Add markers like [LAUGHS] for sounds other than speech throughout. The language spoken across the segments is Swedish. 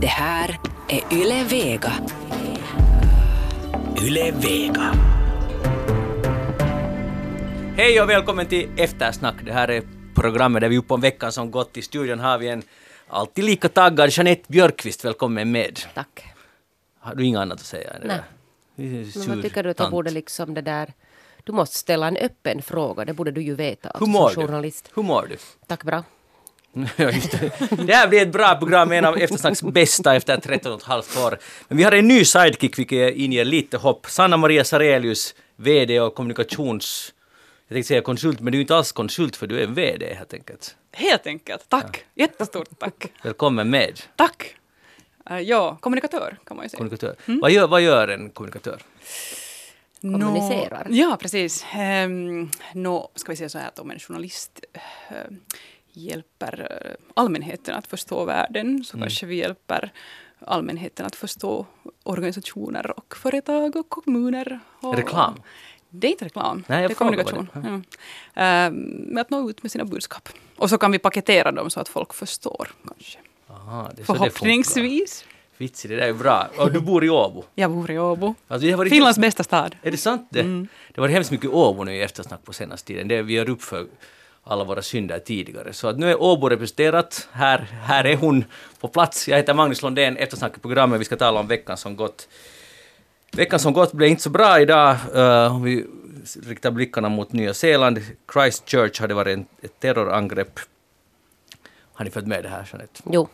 Det här är Yle Vega. Yle Vega. Hej och välkommen till Eftersnack. Det här är programmet där vi är uppe om veckan som gått. I studion har vi en alltid lika taggad Jeanette Björkqvist. Välkommen med. Tack. Har du inget annat att säga? Nej. Men vad tycker du att jag borde liksom det där... Du måste ställa en öppen fråga, det borde du ju veta Hur mår som du? journalist. Hur mår du? Tack bra. [LAUGHS] Ja, just det. det här blir ett bra program, en av Eftersnacks bästa efter 13 och ett halvt år. Men vi har en ny sidekick vilket inger lite hopp. Sanna Maria Sarelius, VD och kommunikations... Jag tänkte säga konsult, men du är inte alls konsult för du är VD helt enkelt. Helt enkelt. Tack. Jättestort tack. [LAUGHS] Välkommen med, Tack. Eh, ja, kommunikatör kan man ju säga. kommunikatör. Vad, gör, vad gör en kommunikatör? Kommunicerar. Nå, ja, precis. Um, nå, ska vi säga så här att om en journalist eh, hjälper eh, allmänheten att förstå världen så kanske vi hjälper allmänheten att förstå organisationer och företag och kommuner. Och, Reklam? Det är inte reklam, Nej, jag det är kommunikation. Ja. Ehm, med att nå ut med sina budskap. Och så kan vi paketera dem så att folk förstår kanske. Aha, det det. Förhoppningsvis. Vitsi, det där är bra. Och du bor i Åbo. Jag bor i Åbo. Alltså, det varit Finlands bästa stad. Är det sant det? Det har varit hemskt mycket Åbo nu i eftersnack på senaste tiden. Det vi gör upp för alla våra synder tidigare. Så att nu är Åbo representerat. Här, här är hon på plats. Jag heter Magnus Lundén, eftersnack i programmet. Vi ska tala om veckan som gått. Veckan som gått blev inte så bra idag. Uh, om vi riktar blickarna mot Nya Zeeland. Christchurch hade varit en, ett terrorangrepp. Har ni följt med det här, Jeanette? Jo,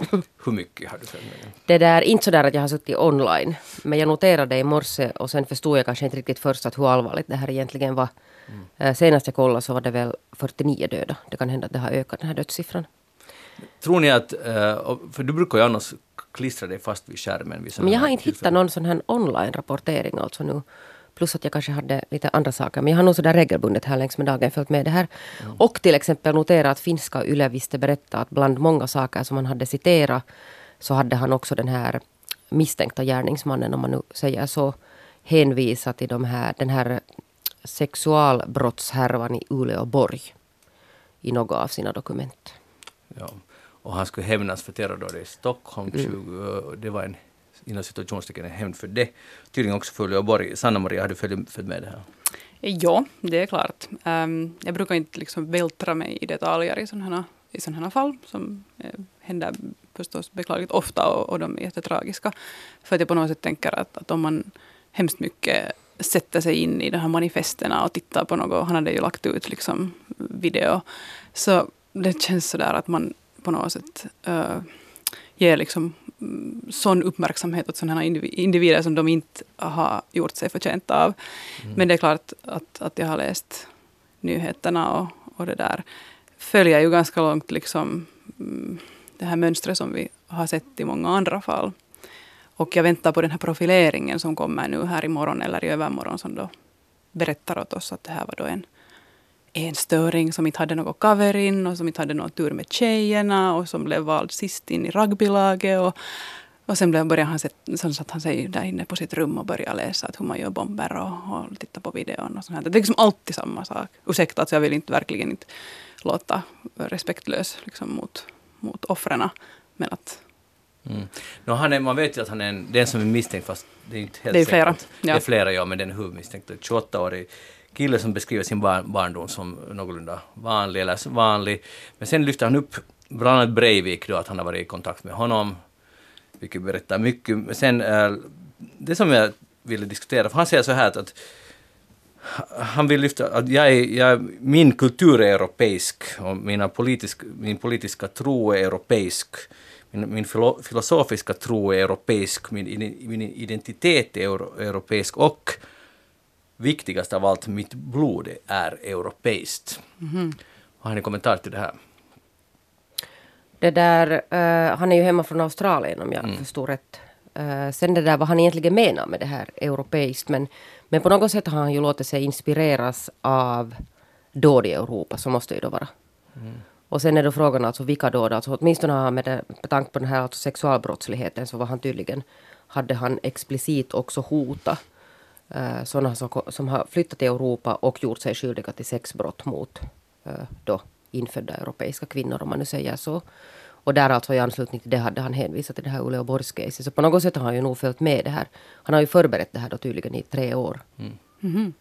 [LAUGHS] Hur mycket har du följt det? där, inte så där att jag har suttit online. Men jag noterade i morse och sen förstod jag kanske inte riktigt först att hur allvarligt det här egentligen var. Eh, Senast jag kollade så var det väl 49 döda. Det kan hända att det har ökat den här dödssiffran. Tror ni att, eh, för du brukar ju annars klistra dig fast vid skärmen. Vid Men jag har inte hittat någon sån här online-rapportering alltså nu. Plus att jag kanske hade lite andra saker. Men jag har nog sådär regelbundet här längs med dagen följt med det här. Och till exempel noterat att finska Yle visste berätta att bland många saker som han hade citerat så hade han också den här misstänkta gärningsmannen, om man nu säger så, hänvisat till de här, den här sexualbrottshärvan i Uleåborg i något av sina dokument. Ja. Och han skulle hämnas för terrordådet i Stockholm. Mm. 20, det var en inom situationstecken en hämnd för det. Tydligen också för Uleåborg. Sanna-Maria, har du följt, med det här? Ja, det är klart. Um, jag brukar inte liksom vältra mig i detaljer i sådana här, i sådana här fall som eh, händer förstås beklagligt ofta och, och de är jättetragiska. För att jag på något sätt tänker att, att om man hemskt mycket sätter sig in i de här manifesterna och tittar på något, han hade ju lagt ut liksom video, så det känns sådär att man på något sätt uh, ger liksom mm, sån uppmärksamhet åt sådana individer som de inte har gjort sig förtjänta av. Men det är klart att, att jag har läst nyheterna och, och det där följer ju ganska långt liksom mm, det här mönstret som vi har sett i många andra fall. Och jag väntar på den här profileringen som kommer nu här imorgon eller i övermorgon som då berättar åt oss att det här var då en en störing som inte hade något cover in och som inte hade någon tur med tjejerna och som blev vald sist in i rugbylaget. Och, och sen blev- började han, sen satt han sig där inne på sitt rum och började läsa att hur man gör bomber och, och titta på videon och sånt. Det är liksom alltid samma sak. Ursäkta, alltså jag vill inte verkligen inte låta respektlös liksom mot, mot offren. Men att Mm. No, han är, man vet ju att han är en, den som är misstänkt, fast det är inte helt Det är flera, säkert. ja. Det är flera, ja, men den är huvudmisstänkt. En 28-årig kille som beskriver sin bar barndom som någorlunda vanlig, eller vanlig. Men sen lyfter han upp bland annat Breivik då, att han har varit i kontakt med honom, vilket berättar mycket. Men sen, eh, det som jag ville diskutera, för han säger så här att, att han vill lyfta att jag är, jag, min kultur är europeisk och mina politisk, min politiska tro är europeisk. Min, min filo, filosofiska tro är europeisk, min, min identitet är euro, europeisk och viktigast av allt, mitt blod är europeiskt. Har ni kommentar till det här? Det där, eh, han är ju hemma från Australien om jag Mm. förstod rätt. Eh, sen det där vad han egentligen menar med det här europeiskt. Men, men på något sätt har han ju låtit sig inspireras av dåd i Europa, så måste det ju då vara. Och sen är då frågan alltså vilka dåd, alltså åtminstone har han med, det, med tanke på den här alltså sexualbrottsligheten så var han tydligen, hade han explicit också hotat eh, sådana som, som har flyttat till Europa och gjort sig skyldiga till sexbrott mot eh, då infödda europeiska kvinnor om man nu säger så. Och där alltså i anslutning till det hade han hänvisat till det här Uleåborgs-caset. Så på något sätt har han ju nog följt med det här. Han har ju förberett det här då tydligen i tre år. Mm.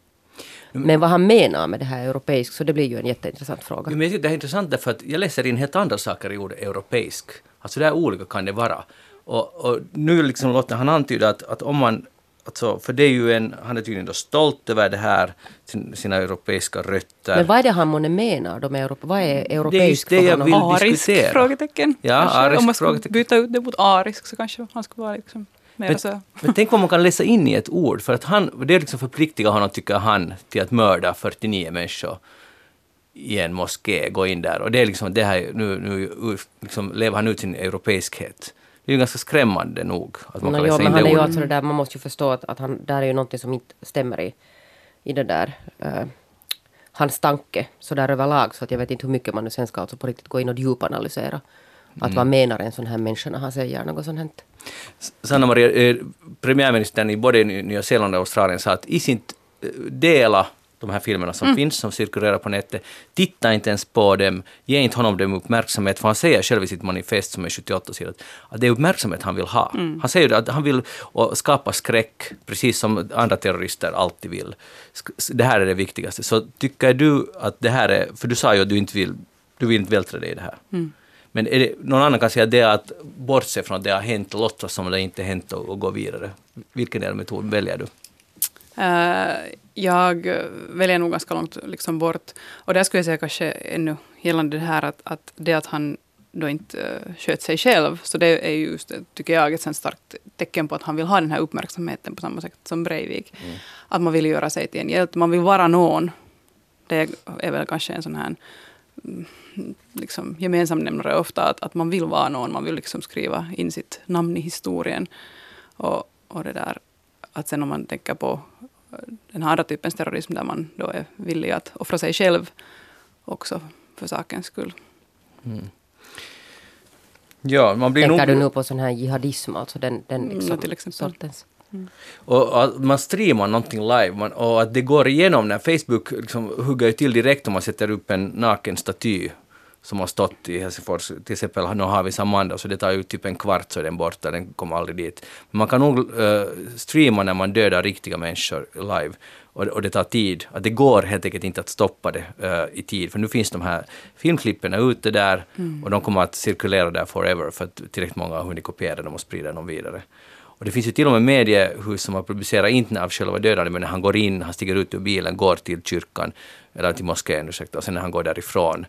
Men vad han menar med det här europeisk, så det blir ju en jätteintressant fråga. Men jag tycker det är intressant därför att jag läser in helt andra saker i ordet europeisk. Alltså där olika kan det vara. Och, och nu liksom låter han antyda att, att om man Alltså, för det är ju en, han är tydligen då stolt över det här, sin, sina europeiska rötter. Men vad är det han månne menar då med Europa? Vad är Det är europeiskt just det för jag honom? vill Arisk? diskutera. Frågetecken. Ja, Kanske. arisk Om man skulle byta ut det mot arisk så kanske han skulle vara liksom mer Men, så... men tänk vad man kan läsa in i ett ord, för att han, det liksom förpliktigar honom, tycker han, till att mörda 49 människor i en moské, gå in där. Och det är liksom det här, nu, nu liksom lever han ut sin europeiskhet. Det är ju ganska skrämmande nog att man kan jo, läsa men in han det är ju alltså det där, man måste ju förstå att, att han, där är ju någonting som inte stämmer i, i det där eh, hans tanke så där överlag. Så att jag vet inte hur mycket man nu sen ska alltså på riktigt gå in och djupanalysera. Att Mm. vad menar en sån här människa när han säger något sånt här? Sanna Maria, eh, premiärministern i både Nya Zeeland och Australien sa att i sin eh, dela de här filmerna som Mm. finns, som cirkulerar på nätet, titta inte ens på dem, ge inte honom dem uppmärksamhet, för han säger själv i sitt manifest som är 78 sidor, att det är uppmärksamhet han vill ha. Mm. Han säger att han vill skapa skräck, precis som andra terrorister alltid vill. Det här är det viktigaste. Så tycker du att det här är, för du sa ju att du inte vill, du vill inte vältra dig i det här. Mm. Men är det, någon annan kan säga det är att bortse från att det har hänt, låtsas som det inte hänt och, och gå vidare. Vilken del metod väljer du? Eh, jag eh, väljer nog ganska långt liksom bort. Och där skulle jag säga kanske ännu gällande det här att, att det att han då inte uh, sköt sig själv. Så det är ju just, tycker jag, ett starkt tecken på att han vill ha den här uppmärksamheten på samma sätt som Breivik. Att man vill göra sig till en hjälte, man vill vara någon. Det är väl kanske en sån här mm, liksom, gemensam nämnare ofta, att, att man vill vara någon, man vill liksom skriva in sitt namn i historien. Och, och det där att sen om man tänker på den här andra typens terrorism där man då är villig att offra sig själv också för sakens skull. Ja, man blir Tänker nog... du nu på sån här jihadism, alltså den, den Mm, liksom, till exempel. sortens? Och att man streamar någonting live man, och att det går igenom när Facebook liksom hugger till direkt om man sätter upp en naken staty som har stått i Helsingfors. Till exempel nu har vi Samanda så det tar ju typ en kvart så är den borta, den kommer aldrig dit. Men man kan nog eh, streama när man dödar riktiga människor live och, och det tar tid. Att det går helt enkelt inte att stoppa det eh, i tid för nu finns de här filmklippen ute där och de kommer att cirkulera där forever för att tillräckligt många har hunnit kopiera dem och sprida dem vidare. Och det finns ju till och med mediehus som har publicerat inte av själva dödandet, men när han går in, han stiger ut ur bilen, går till kyrkan, eller till moskén, ursäkta, och sen när han går därifrån,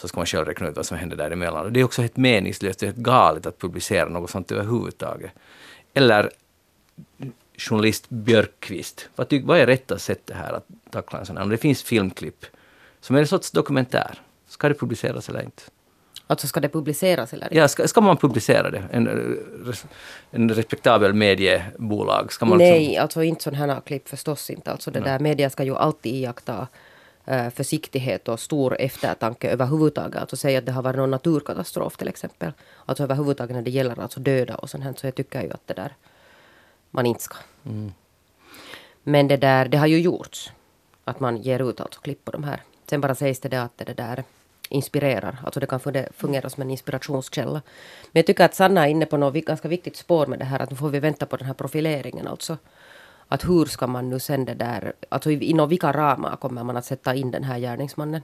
så ska man själv räkna ut vad som händer däremellan. Och det är också helt meningslöst, det är helt galet att publicera något sånt överhuvudtaget. Eller journalist Björkqvist, vad, ty, vad är rätta sättet här att tackla en sån här? Om det finns filmklipp som är en sorts dokumentär, ska det publiceras eller inte? Alltså ska det publiceras eller inte? Ja, ska, ska man publicera det? En, en respektabel mediebolag? Ska man Nej, liksom, alltså inte sådana här klipp förstås inte. Alltså det där media ska ju alltid iaktta försiktighet och stor eftertanke överhuvudtaget. Alltså säga att det har varit någon naturkatastrof till exempel. Alltså överhuvudtaget när det gäller alltså döda och sånt här. Så jag tycker ju att det där man inte ska. Men det där, det har ju gjorts. Att man ger ut alltså klipp på de här. Sen bara sägs det där att det där inspirerar. Alltså det kan fungera som en inspirationskälla. Men jag tycker att Sanna är inne på något ganska viktigt spår med det här. Att nu får vi vänta på den här profileringen alltså. Att hur ska man nu sen det där, alltså i- inom vilka ramar kommer man att sätta in den här gärningsmannen?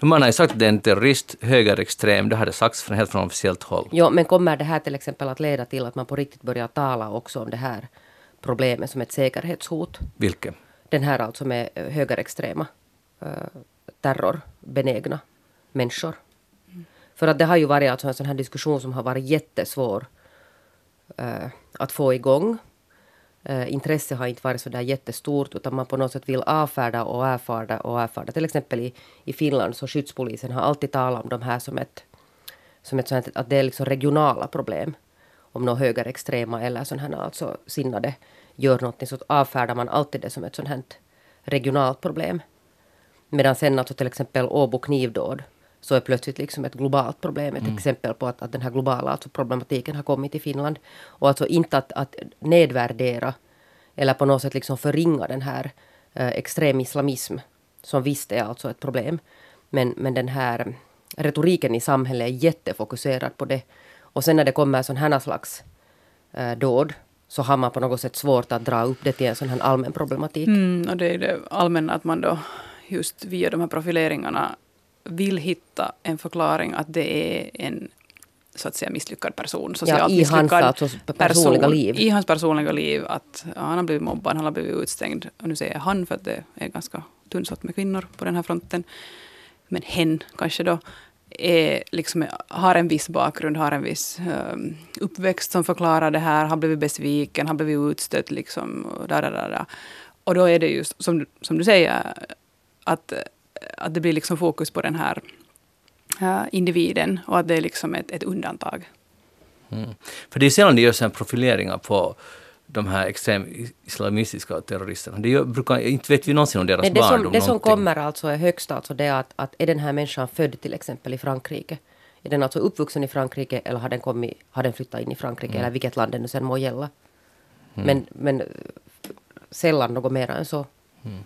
man har ju sagt att det är en terrorist, högerextrem, det har det sagts från, helt från officiellt håll. Jo, men kommer det här till exempel att leda till att man på riktigt börjar tala också om det här problemet som ett säkerhetshot? Vilket? Den här alltså med eh, högerextrema, eh, terrorbenägna människor. För att det har ju varit alltså en sån här diskussion som har varit jättesvår eh, att få igång. Eh, intresse har inte varit så där jättestort utan man på något sätt vill avfärda och avfärda och avfärda. Till exempel i, i Finland så skyddspolisen har alltid talat om de här som ett, som ett sånt, att det är liksom regionala problem. Om några högerextrema eller sådana här alltså sinnade gör någonting så avfärdar man alltid det som ett sånt här regionalt problem. Medan sen alltså till exempel Åbo knivdåd så är plötsligt liksom ett globalt problem. Ett exempel på att, att den här globala alltså problematiken har kommit till Finland. Och alltså inte att, att nedvärdera eller på något sätt liksom förringa den här eh, extrem islamism som visst är alltså ett problem. Men, men den här retoriken i samhället är jättefokuserad på det. Och sen när det kommer sån här slags eh, dåd så har man på något sätt svårt att dra upp det till en sån här allmän problematik. Mm, och det är det allmänna att man då just via de här profileringarna vill hitta en förklaring att det är en så att säga misslyckad person. Ja, i hans alltså, personliga person, liv. I hans personliga liv. Att ja, han har blivit mobbad, han har blivit utstängd. Och nu säger jag han för att det är ganska tunnsått med kvinnor på den här fronten. Men hen kanske då är, liksom, har en viss bakgrund, har en viss um, uppväxt som förklarar det här, har blivit besviken, har blivit utstött. Liksom, och, där, där, där. och då är det just som, som du säger, att, att det blir liksom fokus på den här uh, individen och att det är liksom ett, ett undantag. Mm. För det är sällan det görs en profileringar på de här extrem islamistiska terroristerna. Det gör, brukar, inte vet vi någonsin om deras Nej, det barndom. Som, det som kommer alltså är högst alltså det att, att är den här människan född till exempel i Frankrike? Är den alltså uppvuxen i Frankrike eller har den, kommit, har den flyttat in i Frankrike mm. eller vilket land det nu sen må gälla? Mm. Men, men sällan något mer än så. Mm.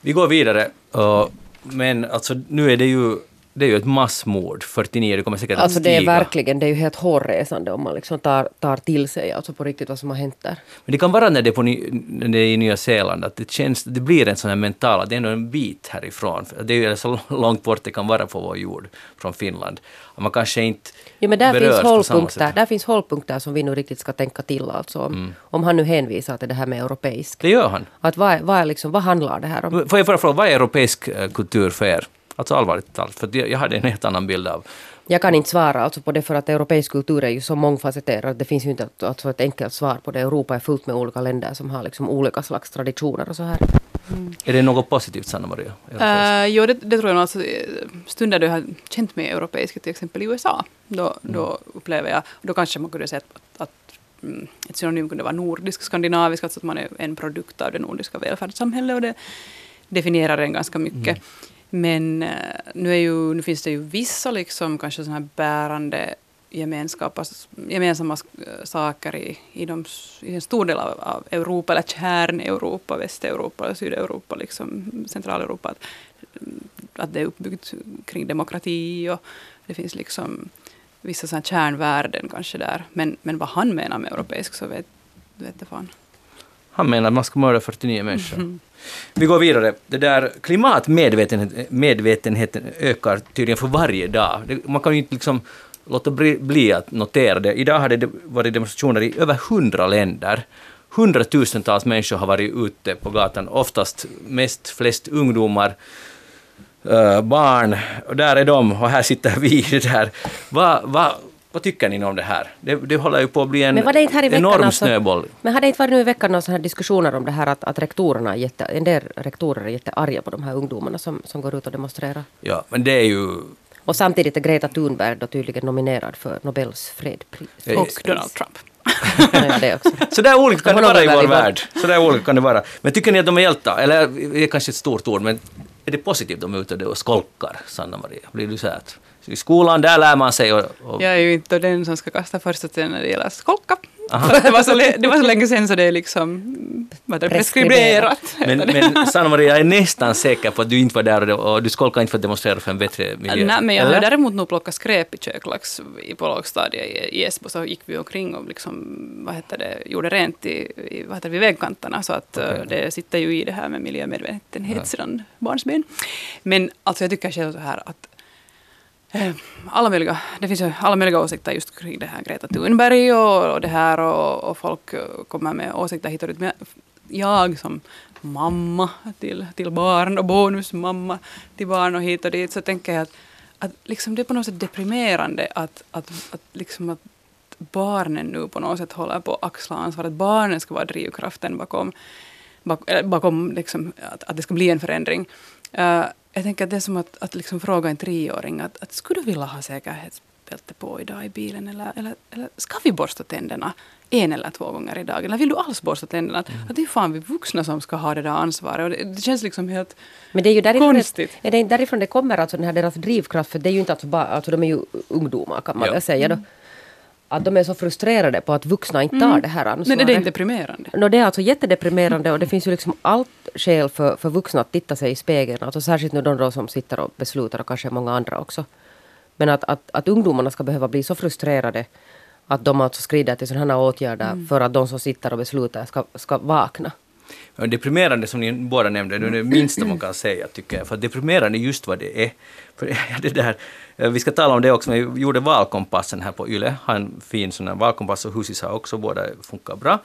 Vi går vidare. Uh, men alltså nu är det ju det är ju ett massmord, 49, det kommer säkert alltså att stiga. det är verkligen, det är ju helt hårresande om man liksom tar, tar till sig alltså på riktigt vad som har hänt där. Men det kan vara när det är, på, när det är i Nya Zeeland, att det känns, det blir en sån här mental, det är ändå en bit härifrån. Det är ju så långt bort det kan vara på vår jord, från Finland. Och man kanske inte Ja, men där finns, hållpunkter, där finns hållpunkter som vi nu riktigt ska tänka till. Alltså om, mm. om han nu hänvisar till det här med europeisk. Det gör han. Att vad, vad, liksom, vad handlar det här om? Får jag bara fråga, vad är europeisk eh, kultur för er? Alltså allvarligt talat, för jag hade en helt annan bild av jag kan inte svara alltså på det för att europeisk kultur är ju så mångfacetterad. Det finns ju inte alltså ett enkelt svar på det. Europa är fullt med olika länder som har liksom olika slags traditioner och så här. Mm. Är det något positivt, Sanna Maria? Uh, jo, det, det, tror jag nog. Alltså, stunder jag har känt mig europeisk, till exempel i USA, då, mm. då upplever jag, då kanske man kunde säga att, att mm, ett synonym kunde vara nordisk, skandinavisk, alltså att man är en produkt av det nordiska välfärdssamhället och det definierar en ganska mycket. Mm. Men eh, nu, är ju, nu finns det ju vissa liksom, kanske såna här bärande gemensamma eh, saker i, i, de, i en stor del av, av Europa, eller kärn-Europa, Västeuropa, Sydeuropa, liksom, Centraleuropa. Att, mm, att det är uppbyggt kring demokrati och det finns liksom vissa såna kärnvärden kanske där. Men, men vad han menar med europeisk så vet, vet det fan. Han menar att man ska mörda 49 människor. Mm. Vi går vidare. Det där klimatmedvetenheten ökar tydligen för varje dag. Man kan ju inte liksom låta bli att notera det. Idag har det varit demonstrationer i över hundra länder. Hundratusentals människor har varit ute på gatan, oftast mest flest ungdomar, äh, barn. Och där är de, och här sitter vi. Där. Va, va, vad tycker ni om det här? Det, det håller ju på att bli en enorm alltså, snöboll. Men har det inte varit nu i veckan några sådana diskussioner om det här att, att rektorerna, jätte, en del rektorer är jättearga på de här ungdomarna som, som går ut och demonstrerar? Ja, men det är ju... Och samtidigt är Greta Thunberg då tydligen nominerad för Nobels fredspris. Och Donald Trump. [LAUGHS] ja. Så där olika kan det vara i vår värld. Så där olika kan det vara. Men tycker ni att de är hjältar? Eller det är kanske ett stort ord, men är det positivt de är ute och skolkar, Sanna Maria? Blir du så att i skolan, där lär man sig. Och, och... Jag är ju inte den som ska kasta första stenen när det gäller skolka. [LAUGHS] det, var så, det var så länge sedan så det är liksom vad är preskriberat. Men, men Sanna Maria, jag är nästan säker på att du inte var där och, du skolkade inte för att demonstrera för en bättre miljö. Nej, men jag har däremot nog plockat skräp i köklax på lågstadiet i, Esbo, så gick vi omkring och liksom, vad heter det, gjorde rent i, i, vad heter det, vid vägkanterna, så att okay. uh, det sitter ju i det här med miljömedvetenhet ja. sedan barnsben. Men alltså jag tycker själv så här att Eh, alla möjliga, det finns ju alla möjliga åsikter just kring det här Greta Thunberg och, och det här och, och, folk eh, kommer med åsikter hit och dit. Men jag som mamma till, till barn och bonusmamma till barn och hit och dit så tänker jag att, att liksom det är på något sätt deprimerande att, att, att, liksom att barnen nu på något sätt håller på att axla ansvaret. Barnen ska vara drivkraften bakom, bakom liksom, att, att det ska bli en förändring. Uh, jag tänker att det är som att, att liksom fråga en treåring att, att skulle du vilja ha säkerhetsbälte på idag i bilen eller, eller, eller ska vi borsta tänderna en eller två gånger i dag? Eller vill du alls borsta tänderna? Mm. Att det är fan vi vuxna som ska ha det där ansvaret. Och det, det känns liksom helt Men det är ju därifrån konstigt. Det, är det därifrån det kommer, alltså den här deras drivkraft. För det är ju inte alltså bara, alltså de är ju ungdomar kan man ja. väl säga då. Mm att de är så frustrerade på att vuxna inte tar mm. det här ansvaret. Men är det inte deprimerande? No, det är alltså jättedeprimerande och det finns ju liksom allt skäl för, för vuxna att titta sig i spegeln. Alltså särskilt nu de som sitter och beslutar och kanske många andra också. Men att, att, att ungdomarna ska behöva bli så frustrerade att de alltså skrider till sådana här åtgärder för att de som sitter och beslutar ska, ska vakna. Ja, deprimerande som ni båda nämnde, det är det minsta man kan säga tycker jag. För deprimerande är just vad det är. [LAUGHS] För [LAUGHS] det där, eh, vi ska tala om det också, men vi gjorde valkompassen här på YLE, har en fin sån här valkompass och Husis har också, båda funkar bra.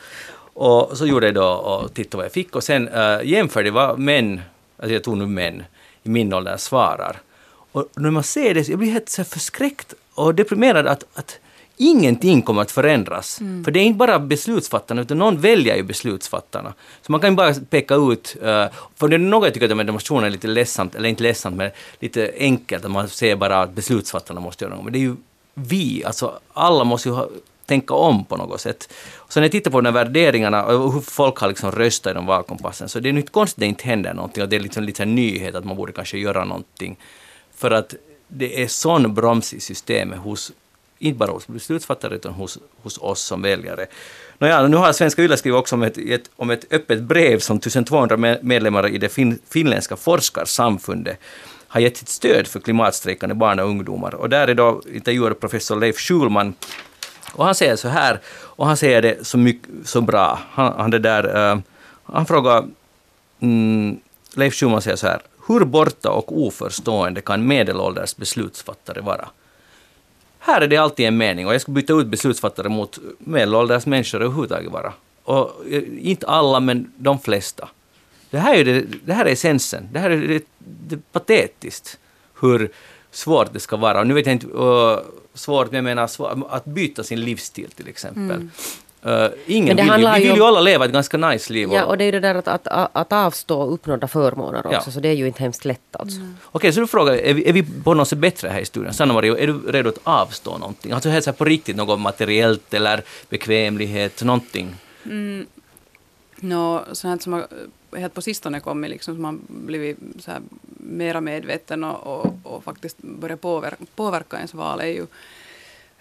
Och så gjorde jag då och tittade vad jag fick och sen äh, jämförde vad män, alltså jag tog nu män, i min ålder svarar. Och när man ser det, jag blir helt så förskräckt och deprimerad att, att ingenting kommer att förändras. Mm. För det är inte bara beslutsfattarna, utan någon väljer ju beslutsfattarna. Så man kan ju bara peka ut, uh, för det är något jag tycker att de här demonstrationerna är lite ledsamt, eller inte ledsamt, men lite enkelt, att man säger bara att beslutsfattarna måste göra något. Men det är ju vi, alltså alla måste ju ha, tänka om på något sätt. Så när jag tittar på de här värderingarna och hur folk har liksom röstat i de valkompassen, så det är inte konstigt att det inte händer någonting och det är liksom lite en nyhet att man borde kanske göra någonting. För att det är sån broms i systemet hos inte bara hos beslutsfattare utan hos, hos oss som väljare. Nåja, nu har Svenska Yle skrivit också om ett, ett, om ett öppet brev som 1200 medlemmar i det fin, finländska forskarsamfundet har gett sitt stöd för klimatstrejkande barn och ungdomar. Och där är då intervjuad professor Leif Schulman och han säger så här, och han säger det så, mycket, så bra. Han, han, det där, uh, han frågar, mm, Leif Schulman säger så här, hur borta och oförstående kan medelålders beslutsfattare vara? Här är det alltid en mening och jag ska byta ut beslutsfattare mot medelålders människor överhuvudtaget bara. Och eh, inte alla, men de flesta. Det här är, det, det här är essensen. Det här är det, det är patetiskt hur svårt det ska vara. Och nu vet jag inte uh, svårt, men jag menar svårt, att byta sin livsstil till exempel. Mm. Uh, ingen vill vi vill ju alla leva ett ganska nice liv. Ja, och det är ju det där att, att, att avstå uppnådda förmåner också, ja. så det är ju inte hemskt lätt alltså. Mm. Okej, okay, så du frågar, är vi, är vi på något sätt bättre här i studion? Sanna Maria, är du redo att avstå någonting? Alltså helt på riktigt, något materiellt eller bekvämlighet, någonting? Mm. Nå, sånt som har helt på sistone kommit, liksom, som har blivit så här, mera medveten och, och, och faktiskt börjat påverka, påverka ens val är ju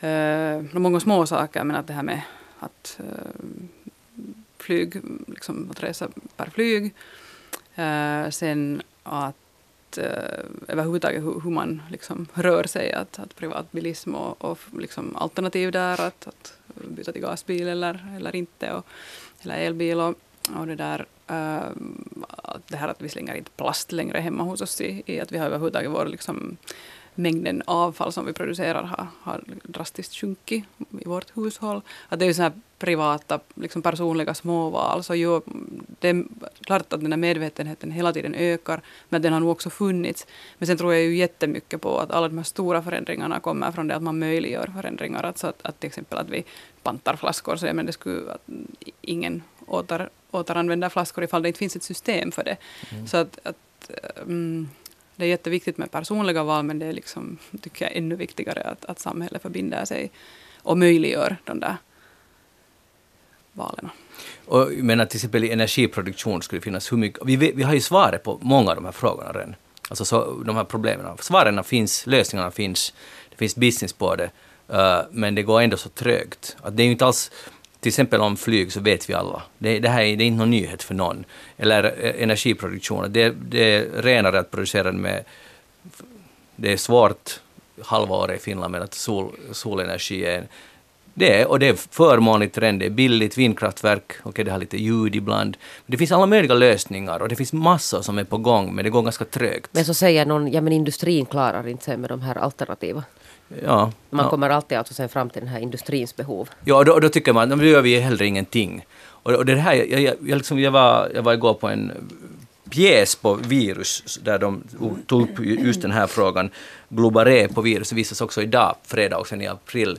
eh, många små saker, men att det här med att eh, flyg, liksom att resa per flyg. Eh, sen att eh, överhuvudtaget hur, hur man liksom rör sig, att, att privatbilism och, och liksom alternativ där, att, att byta till gasbil eller, eller inte, och, eller elbil och, och det där Äh, det här att vi slänger inte plast längre hemma hos oss i, i att vi har överhuvudtaget vår liksom, mängden avfall som vi producerar har, har drastiskt sjunkit i vårt hushåll. Att det är ju så här privata, liksom personliga småval. Så ju, det är klart att den här medvetenheten hela tiden ökar, men den har nog också funnits. Men sen tror jag ju jättemycket på att alla de här stora förändringarna kommer från det att man möjliggör förändringar. Alltså att, att till exempel att vi pantar flaskor, så men det skulle att ingen åter, återanvänder flaskor ifall det inte finns ett system för det. Mm. Så att, att um, det är jätteviktigt med personliga val, men det är liksom, tycker jag ännu viktigare att, att samhället förbinder sig och möjliggör de där valen. Och jag menar till exempel i energiproduktion skulle det finnas hur mycket... Vi, vi har ju svaret på många av de här frågorna redan. Alltså så, de här problemen. Svaren finns, lösningarna finns, det finns business på det, uh, men det går ändå så trögt. Att det är ju inte alls till exempel om flyg så vet vi alla. Det, det här är, det är inte någon nyhet för någon. Eller eh, energiproduktion. Det, det är renare att producera med... Det är svårt halva året i Finland med att sol, solenergi är det är, och det är förmånligt trend, det är billigt, vindkraftverk, okej okay, det har lite ljud ibland. Det finns alla möjliga lösningar och det finns massor som är på gång, men det går ganska trögt. Men så säger någon, ja men industrin klarar inte sig med de här alternativa. Ja, man ja. kommer alltid alltså sen fram till den här industrins behov. Ja, och då, då tycker man att gör vi hellre ingenting. Och, och det här, jag, jag, jag, liksom, jag, var, jag var igår på en pjäs på virus där de tog upp just den här frågan. Globaré på virus visas också idag, fredag också i april.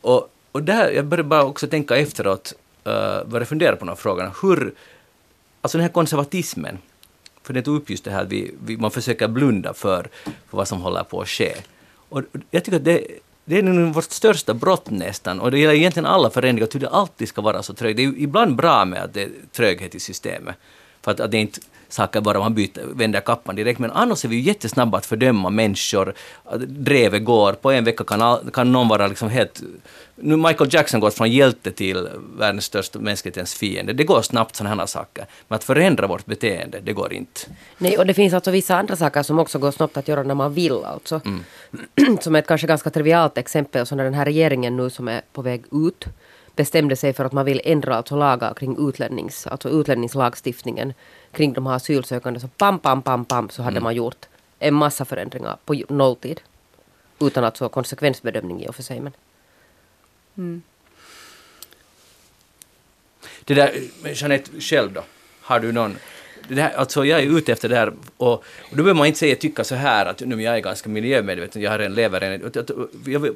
Och, och där, jag började bara också tänka efteråt, uh, började fundera på de här frågorna. Hur, alltså den här konservatismen, för det tog upp just det här att vi, vi, man försöker blunda för, för vad som håller på att ske. Och jag tycker att det, det är nog vårt största brott nästan, och det gäller egentligen alla förändringar, att det alltid ska vara så trögt. Det är ju ibland bra med att det är tröghet i systemet, för att, att det är inte saker bara man byter, vänder kappan direkt. Men annars är vi ju jättesnabba att fördöma människor. Drevet går, på en vecka kan, all, kan någon vara liksom helt... Nu Michael Jackson gått från hjälte till världens största mänsklighetens fiende. Det går snabbt sådana här saker. Men att förändra vårt beteende, det går inte. Nej, och det finns alltså vissa andra saker som också går snabbt att göra när man vill. Alltså. [CLEARS THROAT] som ett kanske ganska trivialt exempel, så när den här regeringen nu som är på väg ut bestämde sig för att man vill ändra alltså lagar kring utlännings, alltså utlänningslagstiftningen kring de här asylsökande. Så pam, pam, pam, pam så hade man gjort en massa förändringar på nolltid. Utan att så konsekvensbedömning i och för sig. Men. Det där, Jeanette, själv då? Har du någon... Det där, alltså jag är ute efter det här och, och då behöver man inte säga tycka så här att nu jag är ganska miljömedveten, jag har en lever en, att, att, jag, vill-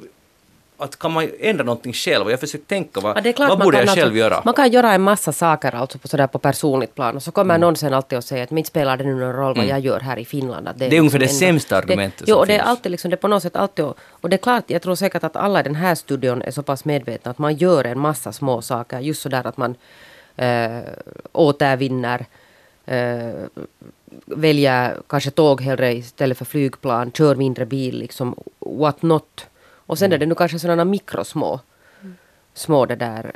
att kan man ändra någonting själv? Jag försöker tänka vad, Ja, det är vad borde jag själv alltså, göra? Man kan göra en massa saker alltså på, sådär på personligt plan och så kommer någon sen alltid och säger att inte spelar det nu någon roll vad jag gör här i Finland. Att Det är ungefär det ändå- sämsta argumentet det, Jo, som och det är alltid liksom, det är på något sätt alltid, och, och det är klart, jag tror säkert att alla i den här studion är så pass medvetna att man gör en massa små saker, just sådär att man äh, återvinner, äh, väljer kanske tåg hellre istället för flygplan, kör mindre bil, liksom what not. Och sen är det nu kanske sådana mikrosmå, små det där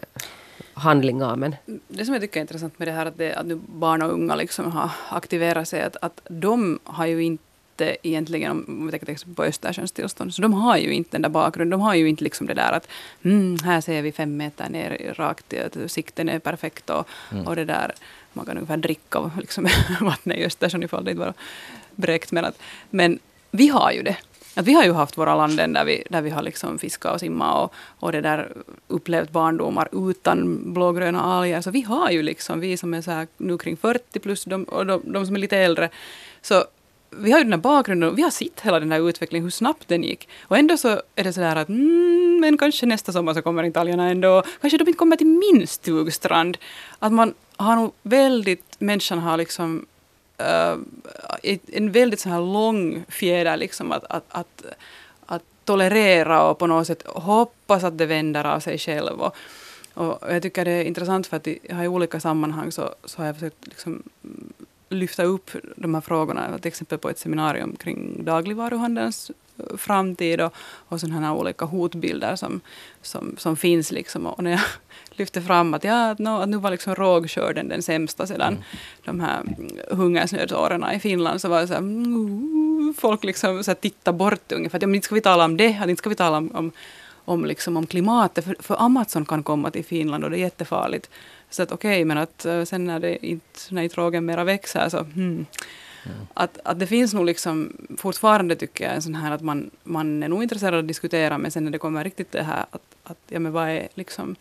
handlingar, men Det som jag tycker är intressant med det här att, det, att nu barn och unga liksom har aktiverat sig, att, att de har ju inte egentligen, om vi tänker till exempel på Östersjöns tillstånd, så de har ju inte den där bakgrunden. De har ju inte liksom det där att mm, här ser vi fem meter ner rakt, att sikten är perfekt och, och det där, man kan ungefär dricka [LAUGHS] liksom, [LAUGHS] vattnet i Östersjön ifall det inte var bräckt. Men, att, men vi har ju det. Att vi har ju haft våra landen där vi, där vi har liksom fiskat och simmat och, och det där upplevt barndomar utan blågröna alger. Så vi har ju liksom, vi som är så här nu kring 40 plus de, och de, de som är lite äldre. Så vi har ju den här bakgrunden och vi har sett hela den här utvecklingen, hur snabbt den gick. Och ändå så är det så där att mm, men kanske nästa sommar så kommer italienarna ändå. Kanske de inte kommer till min stugstrand. Att man har nog väldigt, människan har liksom uh, en väldigt så här lång fjäder liksom att, att, att, att tolerera och på något sätt hoppas att det vänder av sig själv. Och, och jag tycker det är intressant för att i, jag i olika sammanhang så, så har jag försökt liksom lyfta upp de här frågorna, till exempel på ett seminarium kring dagligvaruhandelns framtid och, och sådana här olika hotbilder som, som, som finns. Liksom. Och när jag [LAUGHS] lyfte fram att, ja, no, att nu var liksom rågskörden den sämsta sedan de här mm, hungersnödsåren i Finland, så var det så här, mm, folk liksom så här tittar bort ungefär. Att, ja, men inte ska vi tala om det, att inte ska vi tala om, om om, liksom, om klimatet, för, för Amazon kan komma till Finland och det är jättefarligt. Så att okej, men att eh, sen när, det inte, när inte rågen mera växer så hmm. Att, att det finns nog liksom fortfarande tycker jag en sån här att man, man är nog intresserad av att diskutera men sen när det kommer riktigt det här att, att ja men vad är liksom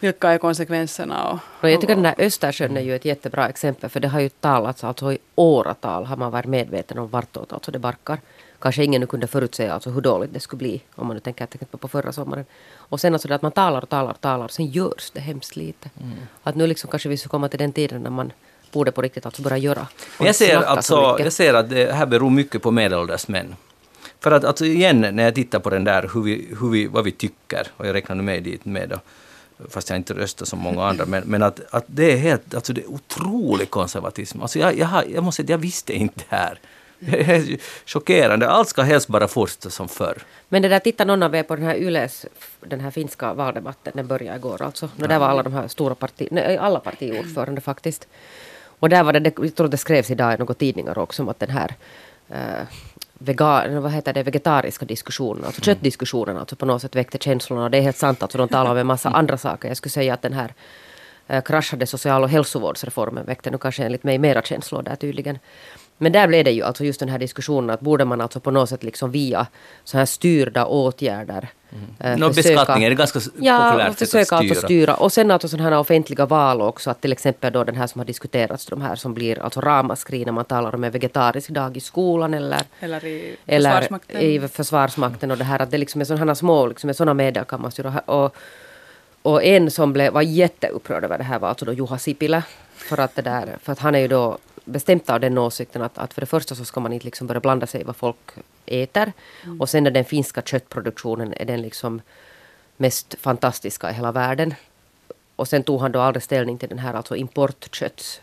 vilka är konsekvenserna och, Och jag tycker den där Östersjön är ju ett jättebra exempel för det har ju talats alltså i åratal har man varit medveten om vartåt alltså det barkar. Kanske ingen nu kunde förutsäga alltså hur dåligt det skulle bli om man nu tänker till exempel på förra sommaren. Och sen alltså det att man talar och talar och talar sen görs det hemskt lite. Att nu liksom kanske vi ska komma till den tiden när man borde på riktigt alltså börja göra. jag ser, alltså, jag ser att det här beror mycket på medelålders män. För att alltså igen, när jag tittar på den där, hur vi, hur vi, vad vi tycker, och jag räknar nu med dit med då, fast jag inte röstar som många andra, men, men att, att det är helt, alltså det är otrolig konservatism. Alltså jag, jag, har, jag måste säga jag visste inte det här. [LAUGHS] Det är chockerande. Allt ska helst bara fortsätta som förr. Men det där, titta någon av er på den här Yles, den här finska valdebatten, den började igår alltså. Och där var alla de här stora parti, nej, alla partiordförande faktiskt. Och där var det, jag tror det skrevs idag i några tidningar också om att den här uh, vegan, vad heter det, vegetariska diskussionen, alltså köttdiskussionen alltså på något sätt väckte känslorna. Det är helt sant, alltså de talar om en massa andra saker. Jag skulle säga att den här uh, kraschade social och hälsovårdsreformen väckte nu kanske enligt mig mera känslor där tydligen. Men där blev det ju alltså just den här diskussionen att borde man alltså på något sätt liksom via så här styrda åtgärder eh, Nå, beskattning är det ganska Ja, populärt och att försöka alltså styra. styra. Och sen alltså sådana här offentliga val också. Att till exempel då den här som har diskuterats, de här som blir alltså ramaskri när man talar om en vegetarisk dag i skolan eller eller i eller Försvarsmakten. i Försvarsmakten och det här att det liksom är sådana små, liksom är sådana medel kan man styra. Och, och en som blev, var jätteupprörd över det här var alltså då Juha Sipilä. För att, det där, för att han är ju då bestämt av den åsikten att, att för det första så ska man inte liksom börja blanda sig i vad folk äter. Och sen är den finska köttproduktionen är den liksom mest fantastiska i hela världen. Och sen tog han då aldrig ställning till den här alltså importkötts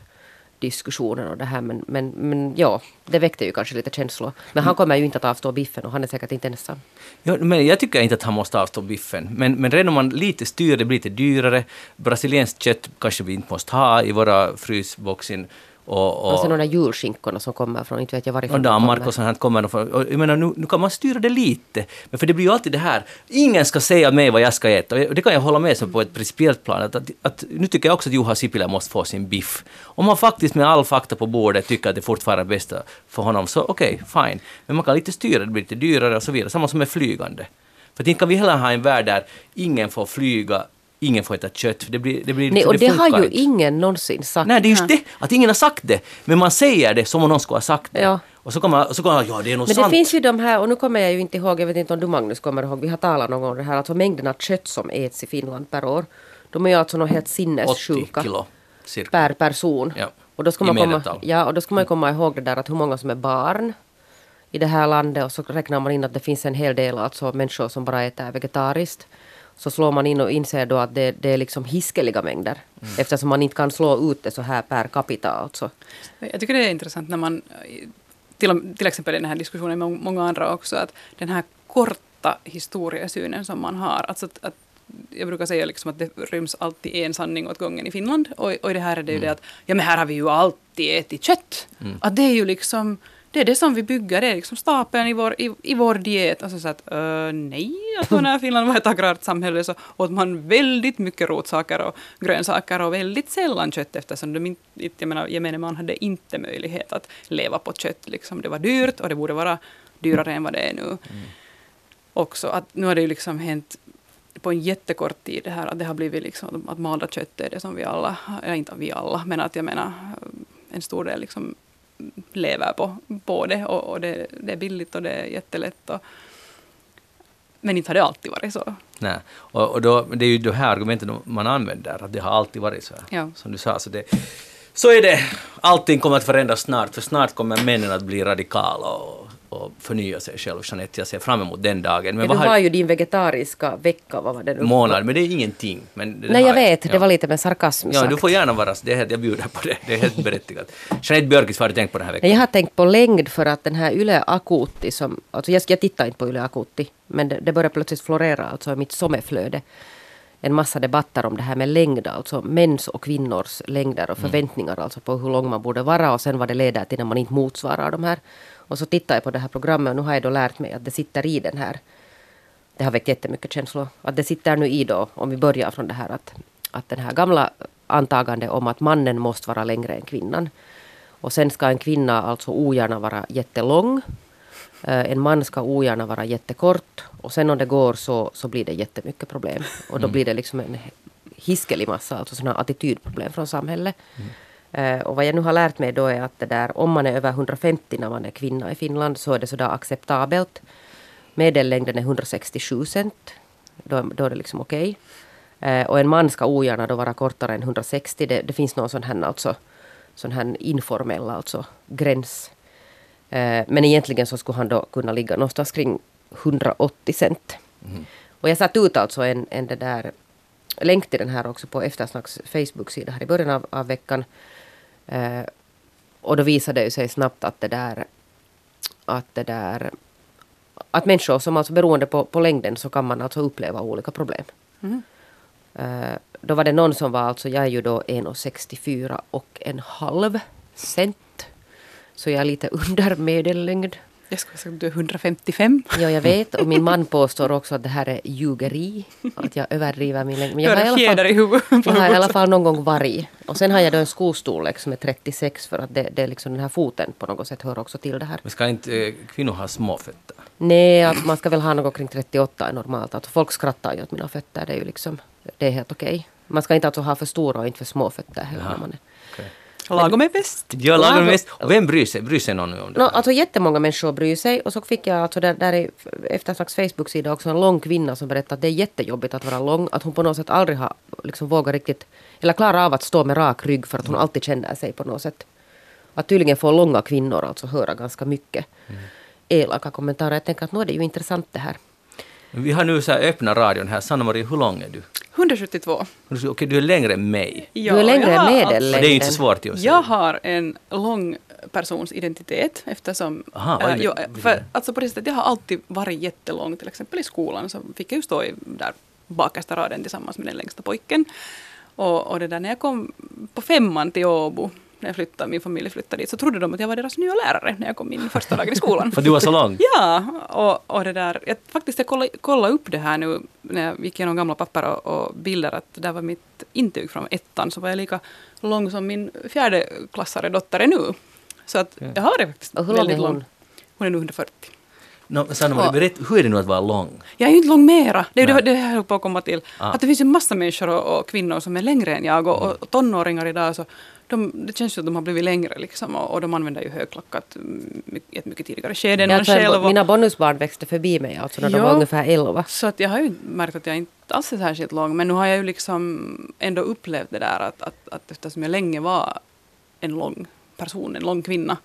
diskussionen och det här men, men, men ja, det väckte ju kanske lite känslor. Men han kommer ju inte att avstå biffen och han är säkert inte ensam. Ja, men jag tycker inte att han måste avstå biffen. Men, men redan om man lite styr, det blir lite dyrare. Brasilienskt kött kanske vi inte måste ha i våra frysboxen. Och, och, de där julskinkorna som kommer från, inte vet jag varifrån Och Danmark och sånt här kommer från. Och jag menar, nu, nu kan man styra det lite. Men för det blir ju alltid det här, ingen ska säga mig vad jag ska äta. Och det kan jag hålla med sig på ett principiellt plan. Att, att, att, nu tycker jag också att Juha Sipilä måste få sin biff. Om man faktiskt med all fakta på bordet tycker att det fortfarande är bästa för honom, så okej, okay, fine. Men man kan lite styra, det blir lite dyrare och så vidare. Samma som med flygande. För inte kan vi heller ha en värld där ingen får flyga ingen får äta kött. Det blir, det blir, Nej, och det, det har ju inte. ingen någonsin sagt. Nej, det är just det, att ingen har sagt det. Men man säger det som om någon skulle ha sagt det. Ja. Och så kommer man, så kommer man, ja det är nog Men sant. det finns ju de här, och nu kommer jag ju inte ihåg, jag vet inte om du Magnus kommer ihåg, vi har talat någon gång om det här, alltså mängden kött som äts i Finland per år. De är ju alltså något helt 80 sinnessjuka kilo cirka. per person. Ja. Och då ska I man komma, ja, och då ska man ju komma ihåg det där att hur många som är barn i det här landet och så räknar man in att det finns en hel del alltså människor som bara äter vegetariskt. Så slår man in och inser då att det, det är liksom hiskeliga mängder. Mm. Eftersom man inte kan slå ut det så här per capita alltså. Jag tycker det är intressant när man, till, till exempel i den här diskussionen med många andra också, att den här korta historiesynen som man har, alltså att, att jag brukar säga liksom att det ryms alltid en sanning åt gången i Finland. Och, och i det här är det ju det att, ja men här har vi ju alltid ätit kött. Att det är ju liksom, det är det som vi bygger, det är liksom stapeln i vår, i, i vår diet. Alltså så att, uh, nej, alltså när Finland var ett agrart samhälle så åt man väldigt mycket rotsaker och grönsaker och väldigt sällan kött eftersom de inte, jag menar, gemene man hade inte möjlighet att leva på kött. Liksom. Det var dyrt och det borde vara dyrare än vad det är nu. Också att nu har det ju liksom hänt på en jättekort tid det här att det har blivit liksom att malda kött är det som vi alla, ja inte vi alla, men att jag menar en stor del liksom lever på, på det och, och det, det, är billigt och det är jättelätt. Och, men inte har det alltid varit så. Nej. Och, och då, det är ju det här argumentet man använder, att det har alltid varit så här. Ja. Som du sa, så, det, så är det. Allting kommer att förändras snart, för snart kommer männen att bli radikala och, och förnya sig själv. Jeanette, jag ser fram emot den dagen. Men vad du har ju din vegetariska vecka, vad var det nu? månad, men det är ingenting. Men det Nej, jag vet, det Ja. var lite med sarkasm Ja, sagt. du får gärna vara det är jag bjuder på det. Det är helt [LAUGHS] berättigat. Jeanette Björkis, vad har du tänkt på den här veckan? Jag har tänkt på längd för att den här Yle Akuutti som, alltså jag, jag tittar inte på Yle Akuutti, men det, det börjar plötsligt florera alltså i mitt sommarflöde. En massa debatter om det här med längd, alltså mäns och kvinnors längder och förväntningar alltså på hur lång man borde vara och sen vad det leder till när man inte motsvarar de här. Och så tittar jag på det här programmet och nu har jag då lärt mig att det sitter i den här det har väckt jättemycket känslor. Att det sitter nu i då, om vi börjar från det här att, att den här gamla antagande om att mannen måste vara längre än kvinnan. Och sen ska en kvinna alltså ogärna vara jättelång. Eh, En man ska ogärna vara jättekort. Och sen om det går så, så blir det jättemycket problem. Och då blir det liksom en hiskelig massa alltså sådana attitydproblem från samhället. Eh, och vad jag nu har lärt mig då är att det där, om man är över 150 när man är kvinna i Finland så är det sådär acceptabelt. Medellängden är 167 cent. Då, då är det liksom okej. Eh, och en man ska ogärna då vara kortare än 160. Det, det finns någon sån här, alltså, sån här informell alltså, gräns. Eh, men egentligen så skulle han då kunna ligga någonstans kring 180 cent. Och jag satte ut alltså en, en det där länk till den här också på Eftersnacks Facebook-sida här i början av, av veckan. Eh, och då visade det sig snabbt att det där att det där att människor som alltså beroende på, på längden så kan man alltså uppleva olika problem. Eh, då var det någon som var alltså, jag är ju då 1,64 och en halv cent. Så jag är lite [LAUGHS] under medellängd. Jag skulle säga att du är 155. Ja, jag vet. Och min man påstår också att det här är ljugeri. Att jag överdriver min längd. Men jag har i alla i fall, huvudet. jag har i alla fall någon gång varit. Och sen har jag då en skostorlek som är 36 för att det, det är liksom den här foten på något sätt hör också till det här. Men ska inte eh, kvinnor ha små fötter? Nej, att man ska väl ha något kring 38 är normalt. Att folk skrattar ju åt mina fötter. Det är ju liksom, det är helt okej. Man ska inte alltså ha för stora och inte för små fötter heller. Jaha. När man är. Lagom är bäst. Lagar Lagom- mest. Och vem bryr sig? Bryr sig någon nu om det? No, alltså jättemånga människor bryr sig. Och så fick jag alltså där, där i Eftersnacks Facebook-sida också en lång kvinna som berättade att det är jättejobbigt att vara lång. Att hon på något sätt aldrig har liksom vågat riktigt, eller klarar av att stå med rak rygg för att hon alltid känner sig på något sätt. Att tydligen får långa kvinnor alltså höra ganska mycket elaka kommentarer. Jag tänker att nu är det ju intressant det här. Vi har nu så öppna radion här. Sanna Marie, hur lång är du? 172. Okej, du är längre än mig. du är längre än medellängden. det är inte så svårt ju att säga. Jag har en lång persons identitet eftersom... Aha, äh, jo, för, alltså på det sättet, jag har alltid varit jättelång. Till exempel i skolan så fick jag ju stå i där bakersta raden tillsammans med den längsta pojken. Och, och det där när jag kom på femman till Åbo, när jag flyttade, min familj flyttade dit, så trodde de att jag var deras nya lärare när jag kom in första dagen i skolan. För du var så lång? [LAUGHS] Ja, och, och det där, jag, faktiskt jag kollade, kollade upp det här nu när jag gick igenom gamla papper och, och bilder att det där var mitt intyg från ettan så var jag lika lång som min fjärde klassare dotter är nu. Så att jag har det faktiskt Och hur väldigt hon? lång. Hon är nu 140. No, Sanna, berätt, hur är det nu att vara lång? Jag är ju inte lång mera. Det är ju Nej. det, det jag höll på att komma till. Ah. Att det finns ju massa människor och, och kvinnor som är längre än jag och, och tonåringar idag så de, det känns ju att de har blivit längre liksom och, och de använder ju högklackat mm, i ett mycket tidigare skede än man själv. och- mina bonusbarn växte förbi mig alltså när de Ja. var ungefär 11. Så att jag har ju märkt att jag inte alls är särskilt lång. Men nu har jag ju liksom ändå upplevt det där att, att, att eftersom jag länge var en lång person, en lång kvinna,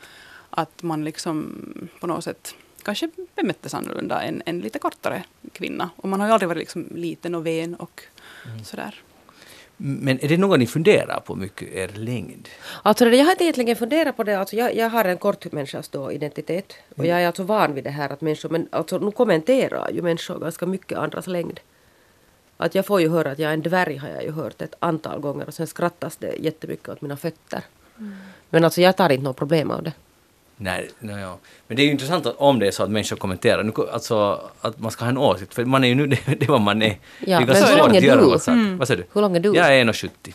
att man liksom på något sätt kanske bemöttes annorlunda än en lite kortare kvinna. Och man har ju aldrig varit liksom liten och ven och sådär. Men är det något ni funderar på mycket, er längd? Alltså jag har inte egentligen funderat på det. Alltså jag, jag har en kort människas då identitet. Och jag är alltså van vid det här att människor, men alltså nu kommenterar ju människor ganska mycket andras längd. Att jag får ju höra att jag är en dvärg har jag ju hört ett antal gånger och sen skrattas det jättemycket åt mina fötter. Men alltså jag tar inte något problem av det. Nej, no, ja. Men det är ju intressant att, om det är så att människor kommenterar, nu, alltså att man ska ha en åsikt, för man är ju nu det, [LAUGHS] det är vad man är. det är ganska hur svårt att göra du? något sagt. Vad säger du? Hur lång är du? Jag är 1,70.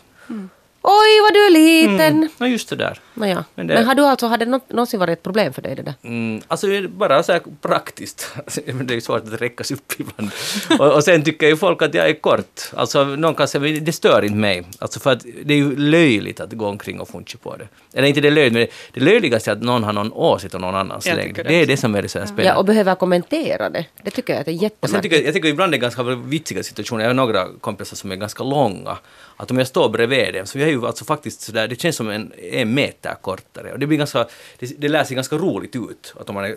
Oj vad du är liten! Mm. Ja, just det där. Nåja. Men Men, det- har du alltså, har det nå- någonsin varit ett problem för dig det där? Mm, alltså bara så här praktiskt. [LAUGHS] Men det är ju svårt att räckas upp ibland. [LAUGHS] och, och sen tycker ju folk att jag är kort. Alltså någon kan säga, men det stör inte mig. Alltså för att det är ju löjligt att gå omkring och funka på det. Eller inte det löjligt, men det, det löjligaste är att någon har någon åsikt om någon annans Jag längd. Det, det är det som är det så här spännande. Ja, och behöver kommentera det. Det tycker jag att det är Och sen jättemärkligt. tycker, jag tycker ibland det är ganska vitsiga situationer. Jag har några kompisar som är ganska långa. Att om jag står bredvid dem så jag är ju alltså faktiskt sådär, det känns som en, en meter kortare. Och det blir ganska, det, det lär sig ganska roligt ut att om man är,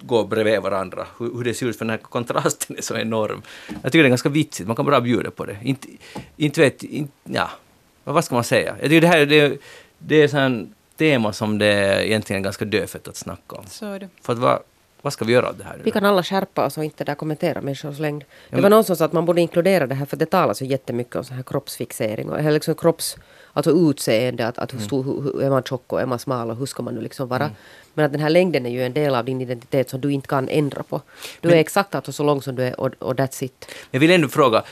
går bredvid varandra, hur, hur det ser ut för den här kontrasten [LAUGHS] är så enorm. Jag tycker det är ganska vitsigt, man kan bara bjuda på det. Inte, inte vet, inte, ja, vad ska man säga? Jag tycker det här det, det är ett tema som det egentligen är ganska dödfött att snacka om. Så är det. För att vad, vad ska vi göra av det här nu Vi kan alla skärpa oss och inte där kommentera människors längd. Det men- var någon som sa att man borde inkludera det här för det talas ju jättemycket om så här kroppsfixering och eller liksom kropps, alltså utseende, att, att hur stor, hur, hur är man tjock och är man smal och hur ska man nu liksom vara. Men att den här längden är ju en del av din identitet som du inte kan ändra på. Du är exakt alltså så lång som du är och, och that's it. Jag vill ändå fråga,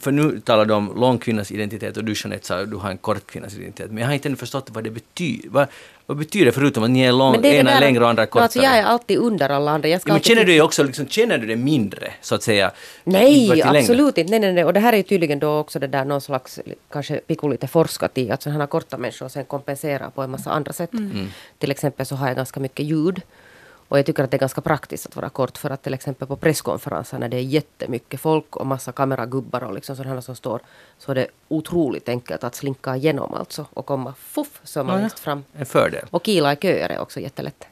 för nu talar du om lång kvinnas identitet och du Jeanette sa att du har en kort kvinnas identitet. Men jag har inte ännu förstått vad det betyder. Vad, vad betyder det förutom att ni är lång, det är ena är där- längre och andra No, kortare? Alltså jag är alltid under alla andra. Jag ska ja, men känner du dig också, liksom, känner du det mindre, så att säga? Nej, absolut inte. Nej, nej, nej. Och det här är ju tydligen då också det där någon slags, kanske Pico lite forskat i, att sådana här korta människor sen kompenserar på en massa andra sätt. Till exempel så har jag ganska mycket ljud. Och jag tycker att det är ganska praktiskt att vara kort för att till exempel på presskonferenser när det är jättemycket folk och massa kameragubbar och liksom sådana som står så är det otroligt enkelt att slinka igenom alltså och komma fuff så är man Ja, längst fram. En fördel. Och kila i köer är också jättelätt.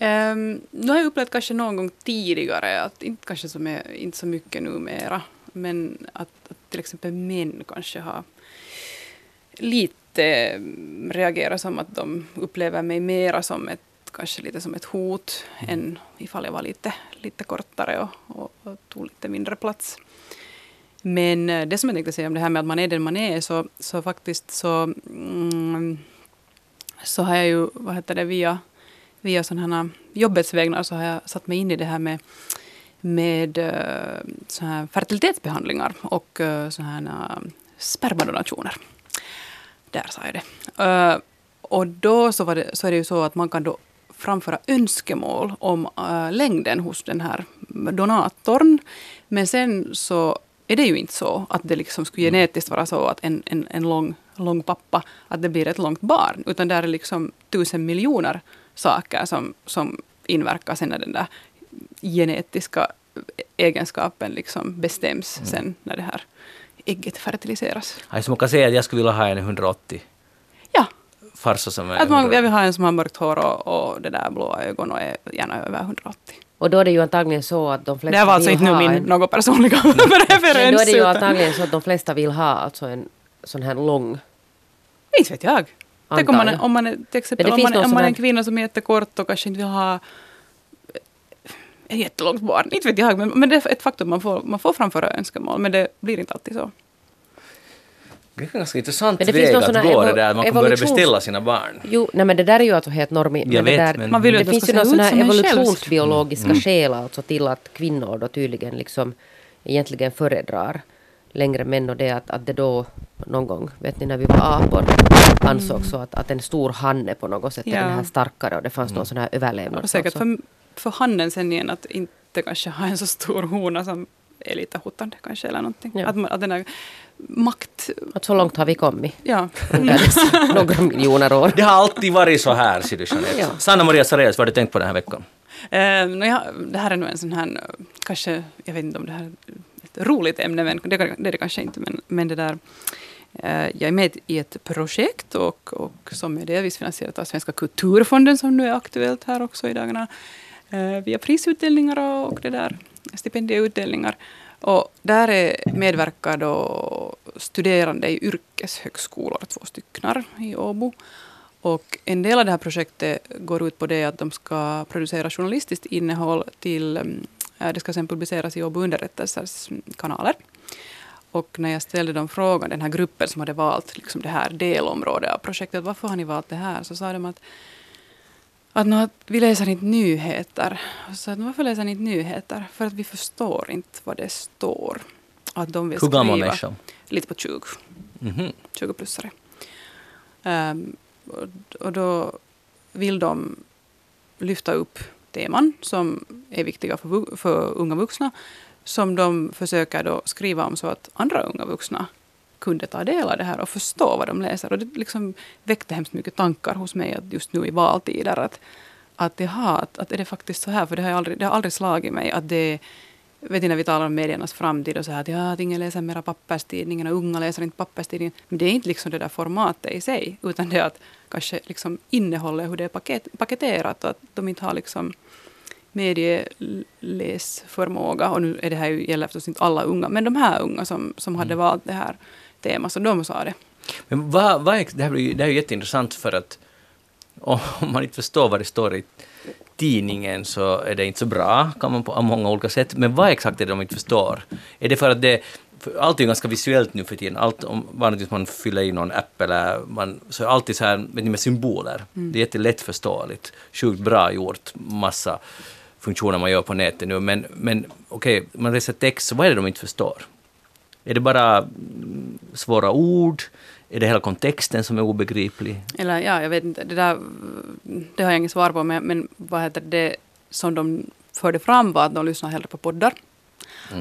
Um, nu har jag upplevt kanske någon gång tidigare, att inte kanske som är, inte så mycket numera, men att, att till exempel män kanske har lite mm, reagerat som att de upplever mig mera som ett, kanske lite som ett hot än ifall jag var lite, lite kortare och, och, och tog lite mindre plats. Men eh, det som jag tänkte säga om det här med att man är den man är, så, så faktiskt så, mm, så har jag ju, vad heter det, via, via sådana här jobbets vägnar så har jag satt mig in i det här med, med eh, så här fertilitetsbehandlingar och eh, så här spermadonationer. Där sa jag det. Och då så, var det, så är det ju så att man kan då framföra önskemål om eh, längden hos den här donatorn. Men sen så är det ju inte så att det liksom skulle genetiskt vara så att en, en, en lång, lång pappa, att det blir ett långt barn. Utan där är liksom tusen miljoner saker som, som inverkar sen när den där genetiska egenskapen liksom bestäms sen när det här ägget fertiliseras. Man kan säga att jag skulle vilja ha en 180 Ja, farsa som är att man, 180. jag vill ha en som har mörkt hår och, och det där blåa ögon och är gärna över 180. Och då är det ju antagligen så att de flesta Det var alltså inte nu min en, något personliga [LAUGHS] men referens. då är det ju antagligen så att de flesta vill ha alltså en sån här lång Inte vet jag. Tänk om man, om man är, till exempel, Men om man, om man är en kvinna som är jättekort och kanske inte vill ha ett jättelångt barn. Inte vet jag, men, men det är ett faktum. Man får, man får framföra önskemål, men det blir inte alltid så. Det är en ganska intressant Men det finns väg att gå det där, att man kan börja beställa sina barn. Jo, nej men det där är ju alltså helt normi. men Jag det vet, där, men- Man vill ju det det finns ju några sådana evolutionsbiologiska Mm. skäl alltså till att kvinnor då tydligen liksom egentligen föredrar längre män och det att, att det då någon gång, vet ni när vi var apor, ansågs så att, att en stor hanne på något sätt är Ja. den här starkare och det fanns Mm. någon sån här överlevnad. Och säkert alltså. för, för hannen sen igen att inte kanske ha en så stor [LAUGHS] hona som är lite hotande kanske eller någonting. Ja. Att, man, att den här makt... Att så långt har vi kommit Ja. [LAUGHS] några miljoner år. Det har alltid varit så här, ser du. Ja. Sanna Maria Sareus, vad har du tänkt på den här veckan? Eh, nå, ja, det här är nog en sån här, kanske, jag vet inte om det här är ett roligt ämne, men det, det är det kanske inte. Men, men det där, eh, jag är med i ett projekt och, och som är delvis finansierat av Svenska kulturfonden som nu är aktuellt här också i dagarna. Eh, via prisutdelningar och, och det där, stipendieutdelningar. Och där är, medverkar då studerande i yrkeshögskolor, två stycken i Åbo. Och en del av det här projektet går ut på det att de ska producera journalistiskt innehåll till, mm, äh, det ska sen publiceras i Åbo underrättelsers mm, kanaler. Och när jag ställde dem frågan, den här gruppen som hade valt liksom det här delområdet av projektet, varför har ni valt det här? Så sa de att, att, nå, att vi läser inte nyheter. Så jag, varför läser ni inte nyheter? För att vi förstår inte vad det står. Att de vill skriva människa? lite på 20. Mhm. 20-plussare. Ehm, och, och då vill de lyfta upp teman som är viktiga för, för unga vuxna som de försöker då skriva om så att andra unga vuxna kunde ta del av det här och förstå vad de läser. Och det liksom väckte hemskt mycket tankar hos mig att just nu i valtider att, att, jaha, att, att är det faktiskt så här? För det har, aldrig, det har aldrig slagit mig att det vet ni när vi talar om mediernas framtid och så här att, ja, att ingen läser mera papperstidningen och unga läser inte papperstidningen. Men det är inte liksom det där formatet i sig, utan det är att kanske liksom innehållet, hur det är paket, paketerat och att de inte har liksom medieläsförmåga. Och nu är det här ju, gäller förstås inte alla unga, men de här unga som, som hade valt det här temat, så de sa det. Men vad, vad är, det, här blir, det här är jätteintressant för att om man inte förstår vad det står i tidningen så är det inte så bra, kan man på många olika sätt. Men vad exakt är det de inte förstår? Är det för att det för allt är ganska visuellt nu för tiden. Allt, om vanligtvis man fyller i någon app eller man, så är alltid så här vet ni, med symboler. Det är jättelätt förståeligt. Sjukt bra gjort, massa funktioner man gör på nätet nu. Men, men okej, man läser text, så vad är det de inte förstår? Är det bara mm, svåra ord? Är det hela kontexten som är obegriplig? Eller ja, jag vet inte, det där det har jag inget svar på, men, men vad heter det som de förde fram var att de lyssnar hellre på poddar.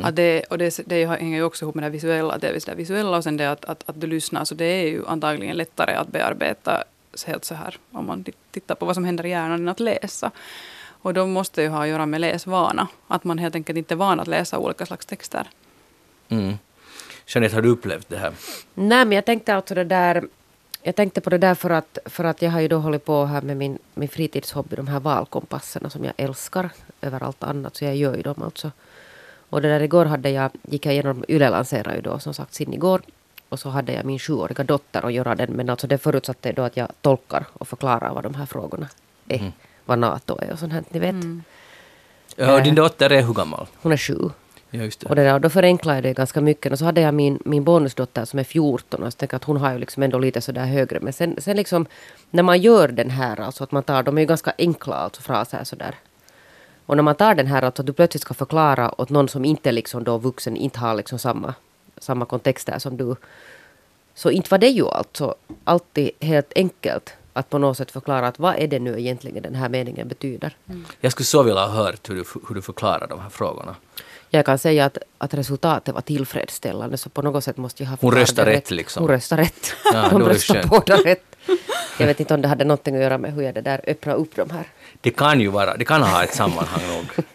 Att det, och det, det hänger ju också ihop med det visuella, delvis det visuella och sen det att, att, att du lyssnar, så det är ju antagligen lättare att bearbeta helt så här, om man tit- tittar på vad som händer i hjärnan, än att läsa. Och de måste ju ha att göra med läsvana, att man helt enkelt inte är van att läsa olika slags texter. Mm. Jeanette, har du upplevt det här? Nej, men jag tänkte alltså det där... Jag tänkte på det där för att, för att jag har ju då hållit på här med min, min fritidshobby, de här valkompasserna som jag älskar över allt annat, så jag gör ju dem alltså. Och det där igår hade jag, gick jag igenom, Yle lanserade ju då som sagt sin igår. Och så hade jag min sjuåriga dotter att göra den, men alltså det förutsatte då att jag tolkar och förklarar vad de här frågorna är. Vad NATO är och sånt här, ni vet. Ja, Äh. din dotter är hur gammal? Hon är sju. Ja, just det. Och, det där, och då förenklade jag det ganska mycket. Och så hade jag min, min bonusdotter som är 14 och så tänkte att hon har ju liksom ändå lite sådär högre. Men sen, sen liksom när man gör den här, alltså att man tar, de är ju ganska enkla alltså fraser sådär. Och när man tar den här, alltså att du plötsligt ska förklara åt någon som inte liksom då vuxen, inte har liksom samma, samma kontext där som du. Så inte var det ju alltså alltid helt enkelt att på något sätt förklara att vad är det nu egentligen den här meningen betyder. Jag skulle så vilja ha hört hur du, hur du förklarar de här frågorna. Jag kan säga att, att resultatet var tillfredsställande så på något sätt måste jag ha Hon röstar det rätt, liksom. Hon röstar rätt. Ja, de skönt. båda rätt. Jag vet inte om det hade någonting att göra med hur jag det där öppnade upp de här. Det kan ju vara, det kan ha ett sammanhang nog.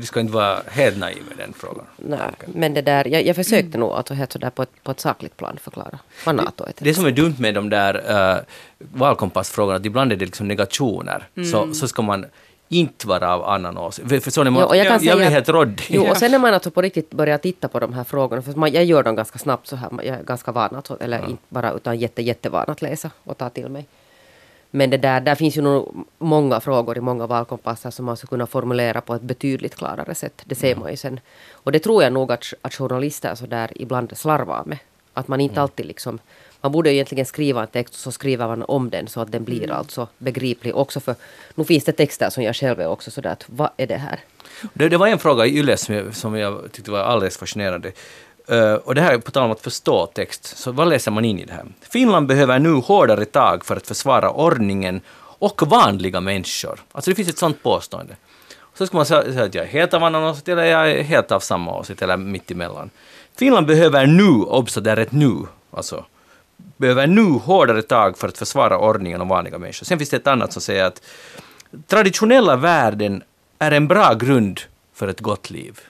Du ska inte vara helt naiv med den frågan. Nej, men det där, jag, jag försökte nog alltså helt sådär på ett, på ett sakligt plan förklara vad NATO är. Det som är dumt med de där uh, valkompassfrågorna, att ibland är det liksom negationer. Mm. Så, så ska man inte vara av annan åsikt. För- Förstår ni? Jo, och jag kan jag, säga jag blir helt råddig. Jo, och sen när man alltså på riktigt börjar titta på de här frågorna, för man, jag gör dem ganska snabbt så här, jag är ganska van att, eller inte bara utan jätte, jättevan att läsa och ta till mig. Men det där, där finns ju nog många frågor i många valkompasser som man skulle kunna formulera på ett betydligt klarare sätt. Det ser man ju sen. Och det tror jag nog att, att journalister så där ibland slarvar med. Att man inte alltid liksom... Man borde egentligen skriva en text och så skriver man om den så att den blir alltså begriplig också för... Nu finns det texter som jag själv är också sådär att vad är det här? Det, det var en fråga i Yle som jag, som jag tyckte var alldeles fascinerande. Eh, och det här är på tal om att förstå text, så vad läser man in i det här? Finland behöver nu hårdare tag för att försvara ordningen och vanliga människor. Alltså det finns ett sånt påstående. Så ska man säga att jag är helt av annan åsikt eller jag är helt av samma åsikt eller mitt emellan. Finland behöver nu, obs, det är ett nu, alltså behöver nu hårdare tag för att försvara ordningen och vanliga människor. Sen finns det ett annat som säger att traditionella värden är en bra grund för ett gott liv.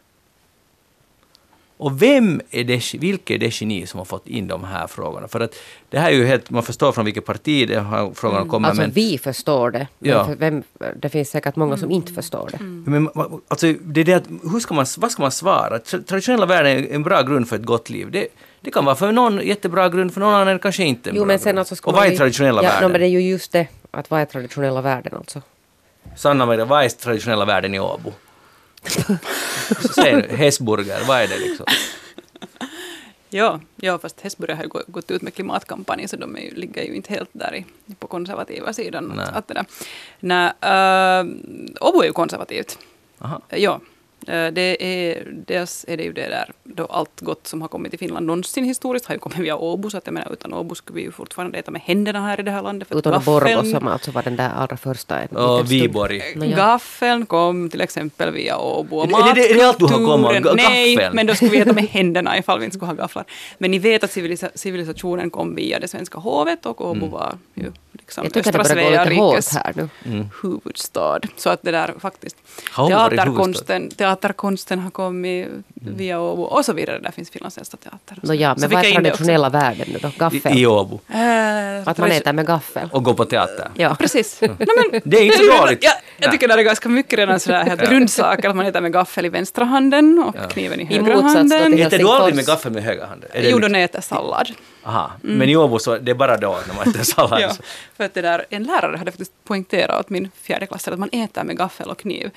Och vem är det, vilka är det geni som har fått in de här frågorna? För att det här är ju helt, man förstår från vilket parti de här frågorna kommer, Alltså men, vi förstår det. Ja. för vem, det finns säkert många som inte förstår det. men alltså, det är det att, hur ska man, vad ska man svara? Tra- Traditionella värden är en bra grund för ett gott liv. Det, det kan vara för någon jättebra grund, för någon annan kanske inte Jo men sen grund. alltså ska Och vad är ju- traditionella ja, värden? No, men det är ju just det. Att vad är traditionella värden alltså? Sanna Maria, vad är traditionella värden i Åbo? [LAUGHS] Säg nu, Hesburger, vad är det liksom? [LAUGHS] Ja, ja, fast Hesburger har ju gå- gått ut med klimatkampanj så de är ju, ligger ju inte helt där i, på konservativa sidan. Nej. Att, att det där. Nej, uh, Åbo är ju konservativt. Aha. Ja, eh, det är, dels är det ju det där då allt gott som har kommit till Finland någonsin historiskt har ju kommit via Åbo, så att jag menar utan Åbo skulle vi ju fortfarande äta med händerna här i det här landet. för att Utan gaffeln- Borgo som alltså var den där allra första. Och. Viborg. Ja. Gaffeln kom till exempel via Åbo. Och Är det- är det- är det allt du har kommit? matkulturen- Nej, Gaffeln? men då skulle vi äta med [LAUGHS] händerna ifall vi inte skulle ha gafflar. Men ni vet att civilisa- civilisationen kom via det svenska hovet och Åbo var ju liksom Jag östra Svea rikes här nu. huvudstad. Så att det där faktiskt. Teaterkonsten, teaterkonsten har kommit via Åbo och så vidare. Där finns Finlands äldsta teater. No, ja, men vad jag är traditionella värden nu då? Gaffel? I, I Åbo. Eh, Att man äter med gaffel? Och gå på teater. Ja. [LAUGHS] Precis. Nej, men, Det är inte så dåligt. Ja, jag Nej. tycker det är ganska mycket redan sådär helt grundsaker. Att man äter med gaffel i vänstra handen och kniven i I högra till handen. Äter du aldrig med gaffel med höger hand? Är det Jo, då när jag äter sallad. Aha. Men i Åbo så det är bara då när man äter sallad. Ja, för att det där, en lärare hade faktiskt poängterat åt min fjärdeklassare att man äter med gaffel och kniv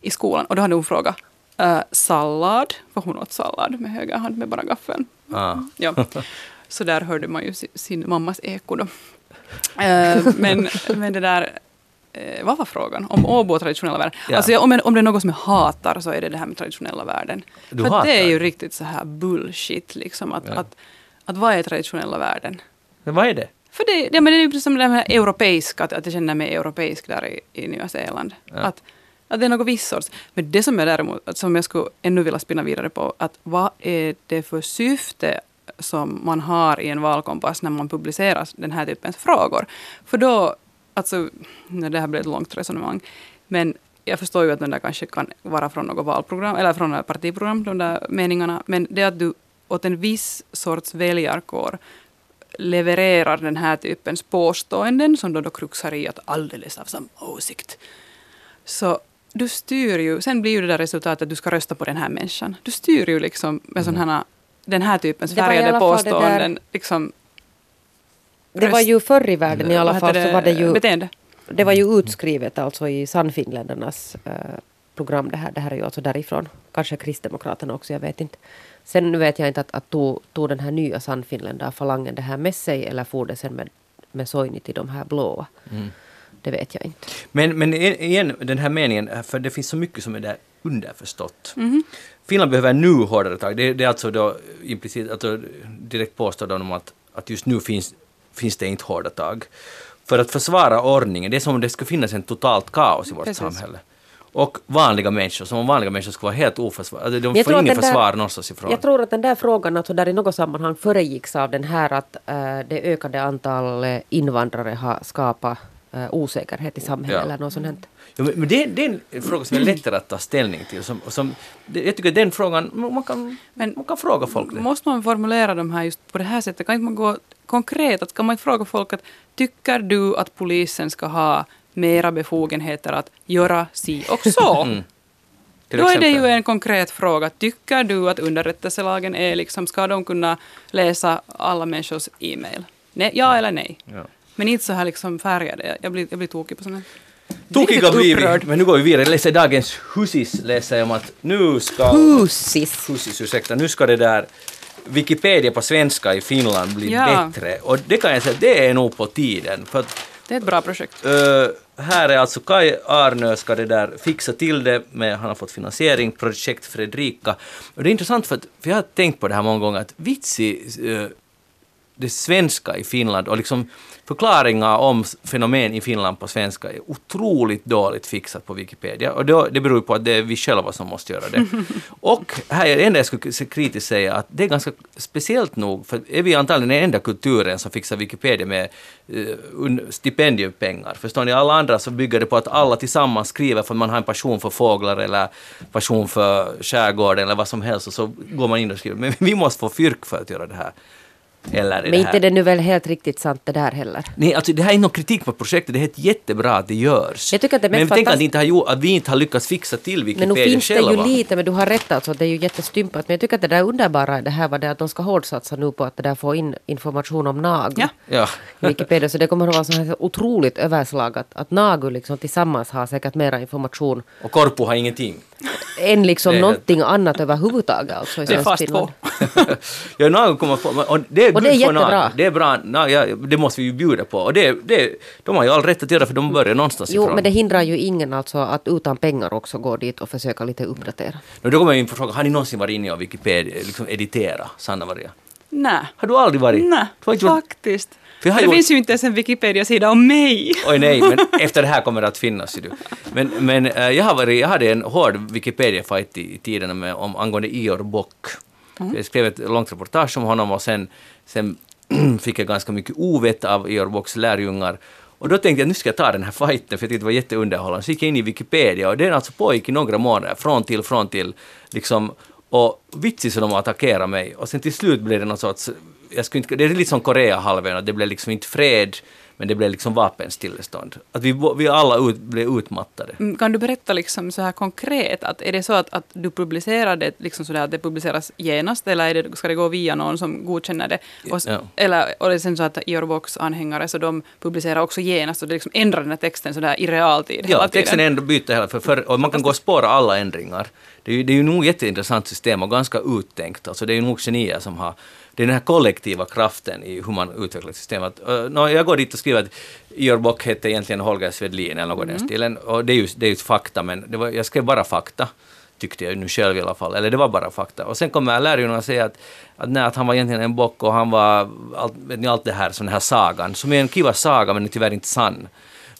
i skolan. Och då hade hon frågat uh, sallad, för hon åt sallad med höger hand med bara gaffeln. Ah. Ja. [LAUGHS] Så där hörde man ju si- sin mammas eko då. Eh, men, men det där, eh, vad var frågan? Om Åbo och traditionella värden? Ja. Alltså om, om det är något som jag hatar så är det det här med traditionella värden. Du För det är ju det? riktigt så här bullshit liksom. Att, Ja. att, att vad är traditionella värden? Men vad är det? För det, ja, men det är ju precis som det här europeiska, att, att jag känner mig europeisk där i, i Nya Zeeland. Ja. Att, att det är något viss sorts. Men det som jag däremot, som jag skulle ännu vilja spinna vidare på, att vad är det för syfte som man har i en valkompass när man publicerar den här typens frågor? För då, alltså, det här blir ett långt resonemang, men jag förstår ju att de där kanske kan vara från något valprogram, eller från något partiprogram, de där meningarna, men det att du åt en viss sorts väljarkår levererar den här typens påståenden som då, då kruxar i att alldeles av samma åsikt. Så du styr ju, sen blir ju det där resultatet att du ska rösta på den här människan. Du styr ju liksom med sån här, den här typens Det färgade fall det påståenden. Liksom, Det var ju förr i världen i alla fall heter så var det ju, Beteende. det var ju utskrivet alltså i Sannfinländarnas eh, program det här. Det här är ju alltså därifrån. Kanske Kristdemokraterna också, jag vet inte. Sen nu vet jag inte att, att tog, tog den här nya Sannfinländarfalangen det här med sig eller for det sen med, med Soini till de här blåa. Det vet jag inte. Men, men igen, den här meningen, för det finns så mycket som är där underförstått. Mhm. Finland behöver nu hårdare tag. Det, det är alltså då implicit, alltså direkt påstår de om att, att just nu finns, finns det inte hårda tag. För att försvara ordningen, det är som om det skulle finnas en totalt kaos i vårt Precis. samhälle. Och vanliga människor, som om vanliga människor skulle vara helt oförsvarade. Alltså, de jag får ingen där- försvar någonstans ifrån. Jag tror att den där frågan alltså där i något sammanhang föregicks av den här att eh, det ökade antal eh, invandrare har skapat osäkerhet i samhället Ja. eller något sånt. här. Ja, men det, det är en fråga som är lättare att ta ställning till. Som, som, jag tycker att den frågan, man kan, Men- man kan fråga folk det. Måste man formulera de här just på det här sättet? Kan inte man gå konkret? Att kan man inte fråga folk att tycker du att polisen ska ha mera befogenheter att göra si och så. Mm. Då är det ju en konkret fråga. Tycker du att underrättelselagen är liksom, ska de kunna läsa alla människors e-mail? Nej, ja eller nej? Ja. Men inte så här liksom färgade. Jag blir, jag blir tokig på sånt. Tokiga blir vi, men nu går vi vidare. Jag läser dagens Husis, läser jag om att nu ska... Husis. Husis, ursäkta, nu ska det där Wikipedia på svenska i Finland bli Ja. bättre. Och det kan jag säga, det är nog på tiden. För att Det är ett bra projekt. Uh, här är alltså Kai Arnö ska det där fixa till det med, han har fått finansiering, projekt Fredrika. Och det är intressant för att, för jag har tänkt på det här många gånger, att vitsi, uh, det svenska i Finland och liksom förklaringar om fenomen i Finland på svenska är otroligt dåligt fixat på Wikipedia. Och då, det beror på att det är vi själva som måste göra det. [LAUGHS] och här är det enda jag skulle kritiskt säga att det är ganska speciellt nog, för är vi antagligen den enda kulturen som fixar Wikipedia med un- stipendiepengar. Förstår ni? Alla andra så bygger det på att alla tillsammans skriver för att man har en passion för fåglar eller passion för skärgården eller vad som helst och så går man in och skriver. Men vi måste få fyrk för att göra det här. Eller Men det inte det nu väl helt riktigt sant det där heller. Nej, alltså det här är inte någon kritik på projektet, det är helt jättebra att det görs. Jag tycker att det är men tänk att, inte har gjort, att vi inte har lyckats fixa till Men nu Wikipedia finns det ju själva. lite, men du har rätt alltså, det är ju jättestympat. Men jag tycker att det där underbara i det här var det att de ska hårdsatsa nu på att det där få in information om NAG. Ja. Ja. [LAUGHS] i Wikipedia, så det kommer att vara så här otroligt överslag att, att NAGU liksom tillsammans har säkert mera information Och Korpo har ingenting. än liksom någonting annat överhuvudtaget. Alltså, i Det är fast på. [LAUGHS] ja, Nago kommer få, och det är, Och det är jättebra. Det är bra, na, ja, det måste vi ju bjuda på. Och det, det, de har ju all rätt att göra för de börjar någonstans Jo, ifrån. men det hindrar ju ingen alltså att utan pengar också gå dit och försöka lite uppdatera. Och då kommer jag in på frågan, har ni någonsin varit inne och Wikipedia, liksom editera, Sanna Maria? Nej. Har du aldrig varit? Nej, faktiskt. För det gjort- finns ju inte ens en Wikipedia-sida om mig. Oj nej, men [LAUGHS] efter det här kommer det att finnas. Du. Men, men eh, jag, har varit, jag hade en hård Wikipedia-fight i, i tiderna med, om, angående Ior Bock. Mm. Jag skrev ett långt reportage om honom och sen, sen [CLEARS THROAT] fick jag ganska mycket ovett av Ior Bocks lärjungar. Och då tänkte jag nu ska jag ta den här fighten för jag tyckte det var jätteunderhållande. Så gick jag in i Wikipedia och den alltså pågick i några månader, från till, från till. Liksom, och vitsigt så de attackerade mig. Och sen till slut blev det någon sorts... Jag skulle inte, det är lite som Koreahalvön, att det blev liksom inte fred, men det blev liksom vapenstillestånd. Att vi, vi alla ut, blev utmattade. Mm, Kan du berätta liksom så här konkret, att är det så att, att du publicerar det liksom så där att det publiceras genast eller är det, ska det gå via någon som godkänner det? Och, Ja. Eller och det är sen så att Earbox-anhängare så de publicerar också genast och det liksom ändrar den här texten så där i realtid Ja, texten ändå byter hela, för, för, och man kan gå och spåra alla ändringar. Det är, det är ju nog ett jätteintressant system och ganska uttänkt. Alltså det är ju nog genier som har... Det är den här kollektiva kraften i hur man utvecklar ett system. Att, uh, nå, jag går dit och skriver att Ior Bock hette egentligen Holger Svedlin eller något i den stilen. Och det är ju, det är ju fakta, men var, jag skrev bara fakta. Tyckte jag nu själv i alla fall. Eller det var bara fakta. Och sen kommer lärjungarna och säger att, att, nej, att han var egentligen en bock och han var allt, vet ni, allt det här, sån här sagan. Som är en kiva saga men tyvärr inte sann.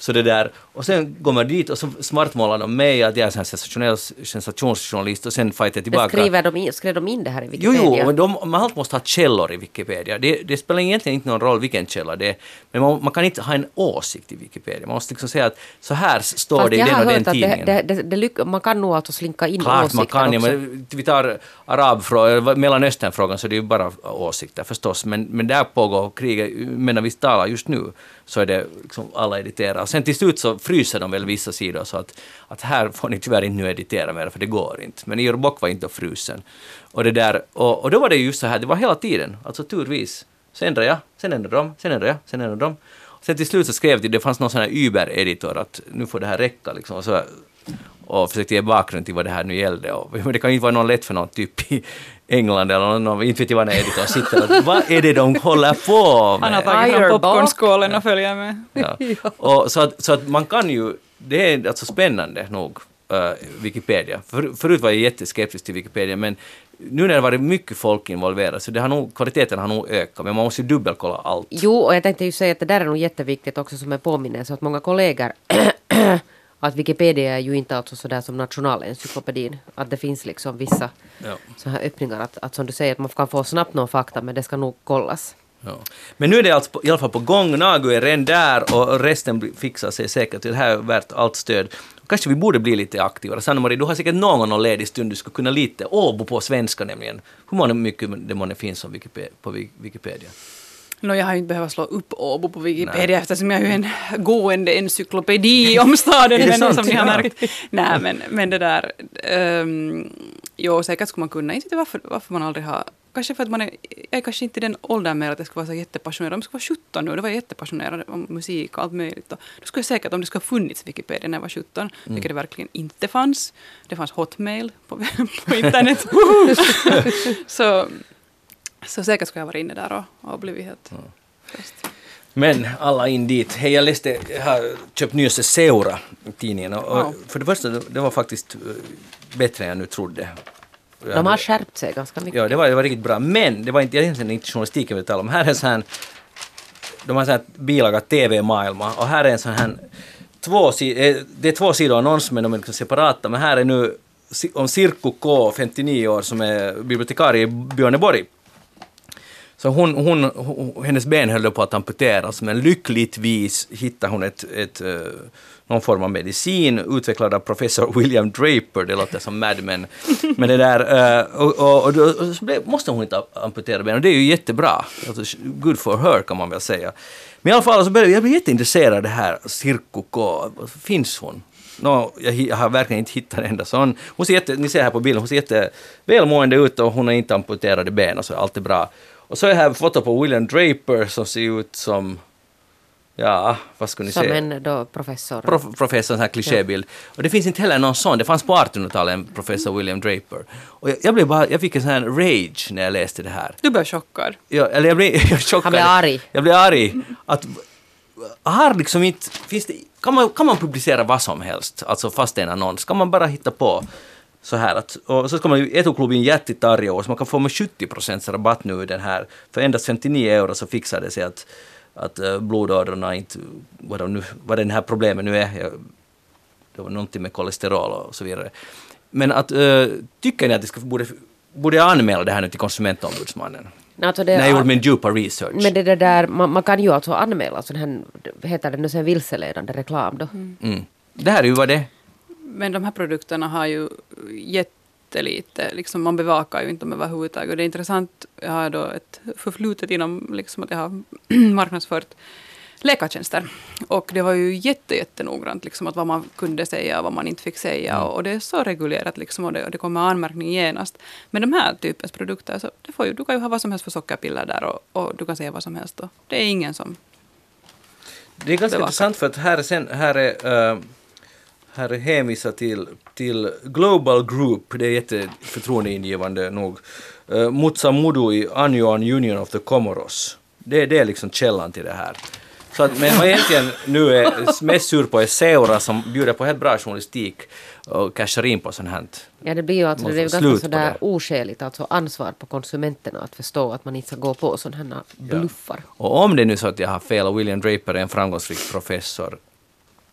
Så det där, och sen går man dit och så svartmålar de mig att jag är en sensationell sensationsjournalist och sen fightar jag Men tillbaka. skriver de in, skrev de in det här i Jo, Wikipedia? jo, men de, man allt måste ha källor i Wikipedia. Det, det spelar egentligen inte någon roll vilken källa det är. Men man, man kan inte ha en åsikt i Wikipedia. Man måste liksom säga att så här står Fast det i den och den tidningen. det, det, det, lyck, man kan nog alltså slinka in Klart åsikter man kan, ja, också. men vi tar arabfrågan, Mellanösternfrågan så det är ju bara åsikter förstås. Men, men där pågår kriget, när vi talar just nu så är det liksom alla editerar. Sen till slut så fryser de väl vissa sidor så att, att här får ni tyvärr inte nu editera mer för det går inte. Men Ior Bock var inte frusen. Och, det där, och, och då var det just så här, det var hela tiden, alltså turvis. Så ändrade jag, sen ändrade de, sen ändrade jag, sen ändrade de. Sen till slut så skrev de, det fanns någon sån här Uber-editor att nu får det här räcka liksom. Och så, och försökte ge bakgrund till vad det här nu gällde. Och, [LAUGHS] men det kan ju inte vara någon lätt för någon typ i England eller någon, inte vet jag vad den här editorn sitter och [LAUGHS] vad är det de håller på med? Han har tagit fram popcornskålen och följer med. [LAUGHS] Ja. Och så, att, så att man kan ju, det är alltså spännande nog, eh, Wikipedia. För, förut var jag jätteskeptisk till Wikipedia, men nu när det varit mycket folk involverat så det har nog, kvaliteten har nog ökat, men man måste ju dubbelkolla allt. Jo, och jag tänkte ju säga att det där är nog jätteviktigt också som en påminnelse åt många kollegor. [CLEARS THROAT] att Wikipedia är ju inte alltså sådär som nationalencyklopedin. Att det finns liksom vissa Ja. så här öppningar. Att, att som du säger, att man kan få snabbt någon fakta men det ska nog kollas. Ja. Men nu är det alltså på, i alla fall på gång, Nagu är redan där och resten fixar sig säkert. Det här är värt allt stöd. Kanske vi borde bli lite aktivare. Sanna-Marie, du har säkert någon gång ledig stund du skulle kunna lite. Åbo på svenska nämligen. Hur många mycket det månne finns på Wik- Wikipedia? No, jag har inte behövt slå upp Åbo på Wikipedia Nej. eftersom jag är ju en gående encyklopedi om [LAUGHS] staden. men som ni har märkt. Nej, men, men det där... Um, jo, säkert skulle man kunna. Inte varför, varför man aldrig har... Kanske för att man är, jag är kanske inte i den åldern mer att jag ska vara så jättepassionerad. Om jag skulle vara 17 nu, då var jag jättepassionerad om musik och allt möjligt. Då, då skulle jag säkert, om det skulle ha funnits Wikipedia när jag var 17, mm. vilket det verkligen inte fanns. Det fanns hotmail på, på [LAUGHS] internet. [LAUGHS] så så säkert skulle jag vara inne där och, och blivit helt mm. Men alla in dit. Hej, jag läste, jag har köpt nyaste Seura, tidningen. Och, wow. För det första, det var faktiskt eh, bättre än jag nu trodde. De har skärpt sig ganska mycket. Ja, det var, det var riktigt bra. Men det var inte, egentligen inte journalistiken vi talade om. Här är en sån här, de har en sån här bilaga TV-maailma och här är en sån här två, eh, det är två sidor annons men de är liksom separata. Men här är nu om Sirkku K, 59 år, som är bibliotekarie i Björneborg. Så hon, hon, hon, hennes ben höll på att amputeras, men lyckligtvis hittade hon ett, ett, eh, någon form av medicin utvecklad av professor [LAUGHS] William Draper, det låter som Mad Men. Men det där, eh, och, och, och då måste hon inte amputera benen, och det är ju jättebra. Alltså, good for her kan man väl säga. Men i alla fall så började jag blev jätteintresserad av det här Sirkku K. Finns hon? No, jag har verkligen inte hittat en enda sån. Hon ser jätte, ni ser här på bilden, hon ser jättevälmående ut och hon har inte amputerade ben, så allt är bra. Och så är här foto på William Draper som ser ut som Ja, vad skulle ni som säga? Som en då professor. Prof, professor, en här klichébild. Ja. Och det finns inte heller någon sån. Det fanns på 1800-talet en professor William Draper. Och jag, jag, blev bara, jag fick en sån här rage när jag läste det här. Du blev chockad? Ja, eller [LAUGHS] jag blev chockad. Han blev arg. Jag blev arg. Att, har liksom inte, finns det, kan, man, kan man publicera vad som helst, alltså fast det är en annons? Kan man bara hitta på så här att, och så ska man ju Etoklubben jättetarja så man kan få med 70 procents rabatt nu i den här. För endast 59 euro så fixar det sig att, att uh, blodådrorna inte, vad, de nu, vad den här problemet nu är, jag, det var någonting med kolesterol och så vidare. Men att, uh, tycker ni att det ska, borde, borde jag anmäla det här nu till konsumentombudsmannen? Alltså det, När jag gjorde min djupa research. Men det, där, man, man, kan ju alltså anmäla sån här, heter det nu sen vilseledande reklam då? Mm. Mm. Det här är ju vad det. Men de här produkterna har ju jättelite, liksom man bevakar ju inte dem överhuvudtaget. Och det är intressant, jag har då ett förflutet inom liksom att jag har [CLEARS THROAT] marknadsfört läkartjänster. Och det var ju jätte, jättenoggrant liksom, att vad man kunde säga och vad man inte fick säga. Mm. Och det är så reglerat liksom, och, det, och det kommer anmärkning genast. Men de här typens produkter, så det får ju, du kan ju ha vad som helst för sockerpiller där och, och du kan säga vad som helst. Och det är ingen som Det är ganska bevakar. intressant för att här är, sen, här är uh här är hänvisat till, till Global Group, det är jätteförtroendeingivande nog. Uh, Mutsamudui Anjuan Union of the Comoros. Det, det är liksom källan till det här. Så att, men jag egentligen nu är mest sur på är Seura som bjuder på helt bra journalistik och cashar in på sånt här. Ja det blir ju alltså, det är ju ganska sådär oskäligt, alltså ansvar på konsumenterna att förstå att man inte ska gå på sådana här bluffar. Ja. Och om det är nu så att jag har fel och William Draper är en framgångsrik professor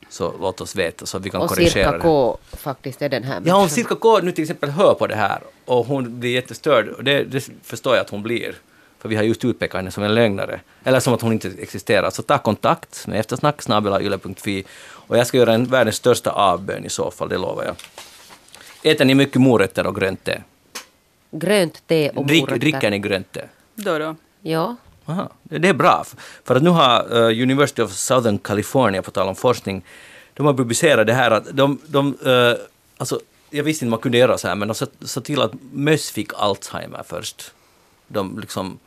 så låt oss veta så vi kan och korrigera det. Och cirka K faktiskt är den här Ja, om cirka K nu till exempel hör på det här och hon blir jättestörd, och det, det förstår jag att hon blir, för vi har just utpekat henne som en lögnare, eller som att hon inte existerar, så ta kontakt med eftersnack och jag ska göra en världens största avbön i så fall, det lovar jag. Äter ni mycket morötter och grönt te? Grönt te och morötter. Dricker ni grönt te? Då då. Ja. Aha, det är bra. För att nu har uh, University of Southern California, på tal om forskning, de har publicerat det här att de, de uh, alltså, jag visste inte man kunde göra så här, men de sa till att möss fick Alzheimer först. De liksom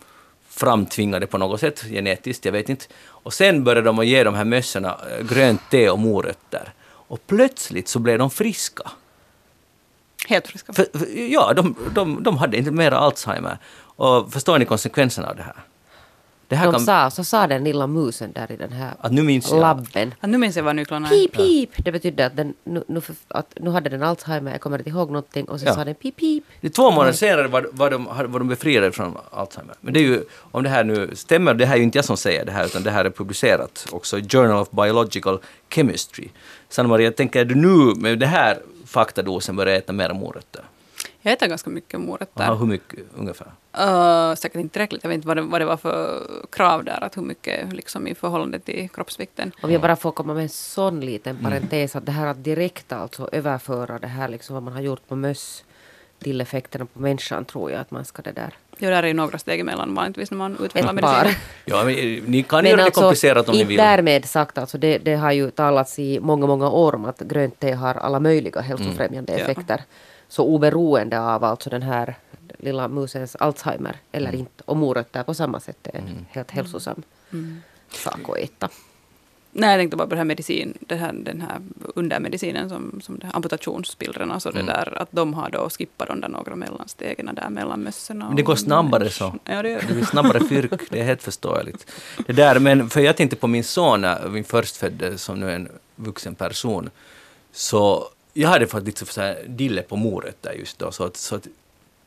framtvingade på något sätt genetiskt, jag vet inte. Och sen började de att ge de här mössorna eh, grönt te och morötter. Och plötsligt så blev de friska. Helt friska? För, för, ja, de, de, de hade inte mera Alzheimer. Och förstår ni konsekvenserna av det här? Det här de kan... sa, så sa den lilla musen där i den här att nu minns jag. labben. Att nu minns jag vad nycklarna är. Pip, pip. Det betydde att, den, nu, nu, att nu hade den Alzheimer, jag kommer inte ihåg någonting, och så ja. sa den pip, pip. Det är två månader senare var, var, de, var de befriade från Alzheimer. Men det är ju, om det här nu stämmer, det här är ju inte jag som säger det här, utan det här är publicerat också i Journal of Biological Chemistry. Sanna Maria, tänker du nu med det här faktadosen börja äta mer morötter? Jag äter ganska mycket morötter. Aha, hur mycket ungefär? Uh, säkert inte tillräckligt. Jag vet inte vad det, vad det var för krav där, att hur mycket liksom, i förhållande till kroppsvikten. Om jag bara får komma med en sån liten parentes, att det här att direkt alltså överföra det här liksom vad man har gjort på möss till effekterna på människan tror jag att man ska det där. Ja, där är ju några steg emellan vanligtvis när man utvecklar medicin. [LAUGHS] Ja, men, eh, ni kan göra det komplicerat om ni vill. därmed sagt, alltså det, det har ju talats i många, många år om att grönt te har alla möjliga hälsofrämjande Mm. Ja. Så oberoende av alltså den här lilla musens Alzheimer eller Mm. inte, och morötter på samma sätt är en helt hälsosam Mm. sak att äta. Nej, jag tänkte bara på det här medicin, det här, den här undermedicinen som, som det här amputationspillren, så Mm. det där att de har då skippat de där några mellanstegen där mellan mössorna. Men det går snabbare så. Ja, det gör Det det. blir snabbare fyrk, det är helt förståeligt. Det där, men för jag tänkte på min son, min förstfödde som nu är en vuxen person, så jag hade fått lite så här dille på morötter just då, så att, så att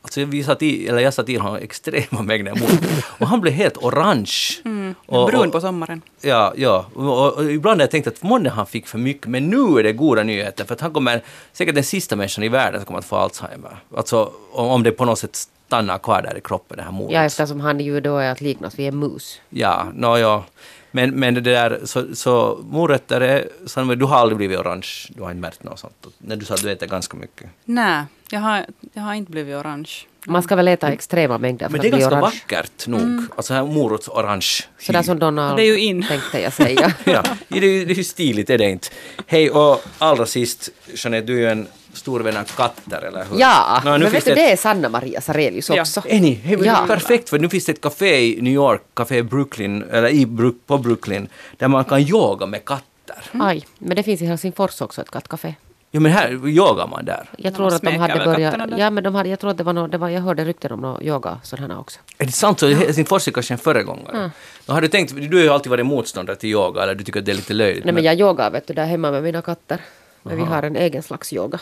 Alltså vi satt i, eller jag satt i honom extrema mängder morötter och han blev helt orange. Mm, Och- brun och- på sommaren. Ja, ja. Och, och, och ibland har jag tänkt att månne han fick för mycket, men nu är det goda nyheter för att han kommer säkert den sista människan i världen som kommer att få Alzheimer. Alltså om, om det på något sätt stannar kvar där i kroppen, det här modet. Ja, eftersom han ju då är att liknas vid en mus. Ja, no, ja. Men, men det där, så, så morötter är, så, du har aldrig blivit orange, du har inte märkt något sånt. När du sa att du äter ganska mycket. Nej, jag har, jag har inte blivit orange. Man ska väl äta extrema mängder för Men att det är bli ganska orange. vackert nog. Alltså här morotsorange. Sådär som Donald Det är ju in. tänkte jag säga. [LAUGHS] ja, det är, ju- det är ju stiligt, är det inte? Hej, och allra sist, Jeanette, du är ju en stor vän av katter, eller hur? Ja, nu men finns vet du, det är Sanna Maria Sarelius Ja. också. Är ni? Men Ja. det är perfekt, för nu finns det ett café i New York, Café Brooklyn, eller i, på Brooklyn, där man kan yoga med katter. Aj, men det finns i Helsingfors också ett kattcafé. Jo, men här yogar man där. Jag tror att de hade börjat... Ja, men de hade, jag tror att det var, nå det var jag hörde rykten om några yoga sådana också. Är det sant? Så Helsingfors är kanske en föregångare. Då har du tänkt, du har ju alltid varit motståndare till yoga, eller du tycker att det är lite löjligt. Nej, men jag yogar vet du där hemma med mina katter. Men vi har en egen slags yoga.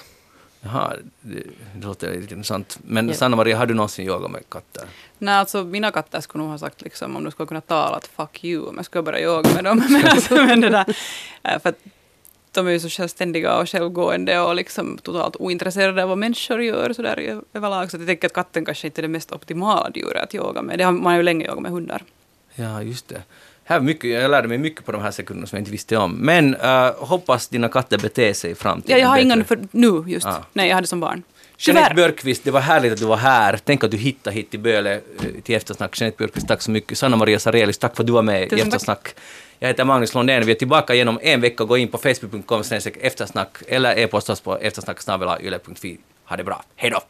Jaha, det, det låter lite intressant. Men Ja. Sanna-Maria, har du någonsin yogat med katter? Nej, alltså mina katter skulle nog ha sagt liksom om du skulle kunna tala att fuck you om jag skulle börja yoga med dem. [LAUGHS] men, alltså, men det där, eh, för att de är ju så självständiga och självgående och liksom totalt ointresserade av vad människor gör så där överlag. Så jag tänker att katten kanske inte är det mest optimala djuret att yoga med. Det har, man ju länge yogat med hundar. Ja, just det. Här är mycket, jag lärde mig mycket på de här sekunderna som jag inte visste om. Men äh, hoppas dina katter beter sig i framtiden Ja, jag har bättre. ingen för nu just. Ah. Nej, jag hade som barn. Jeanette. Björkqvist, det var härligt att du var här. Tänk att du hittade hit till Böle eh, till Eftersnack. Jeanette Björkqvist, tack så mycket. Sanna-Maria Sarelius, tack för att du var med i Tusen tack. Eftersnack. Jag heter Magnus Lundén. Vi är tillbaka igen om en vecka. Gå in på facebook.com eftersnack eller e-posta oss på eftersnack.yle.fi. Ha det bra. Hej då!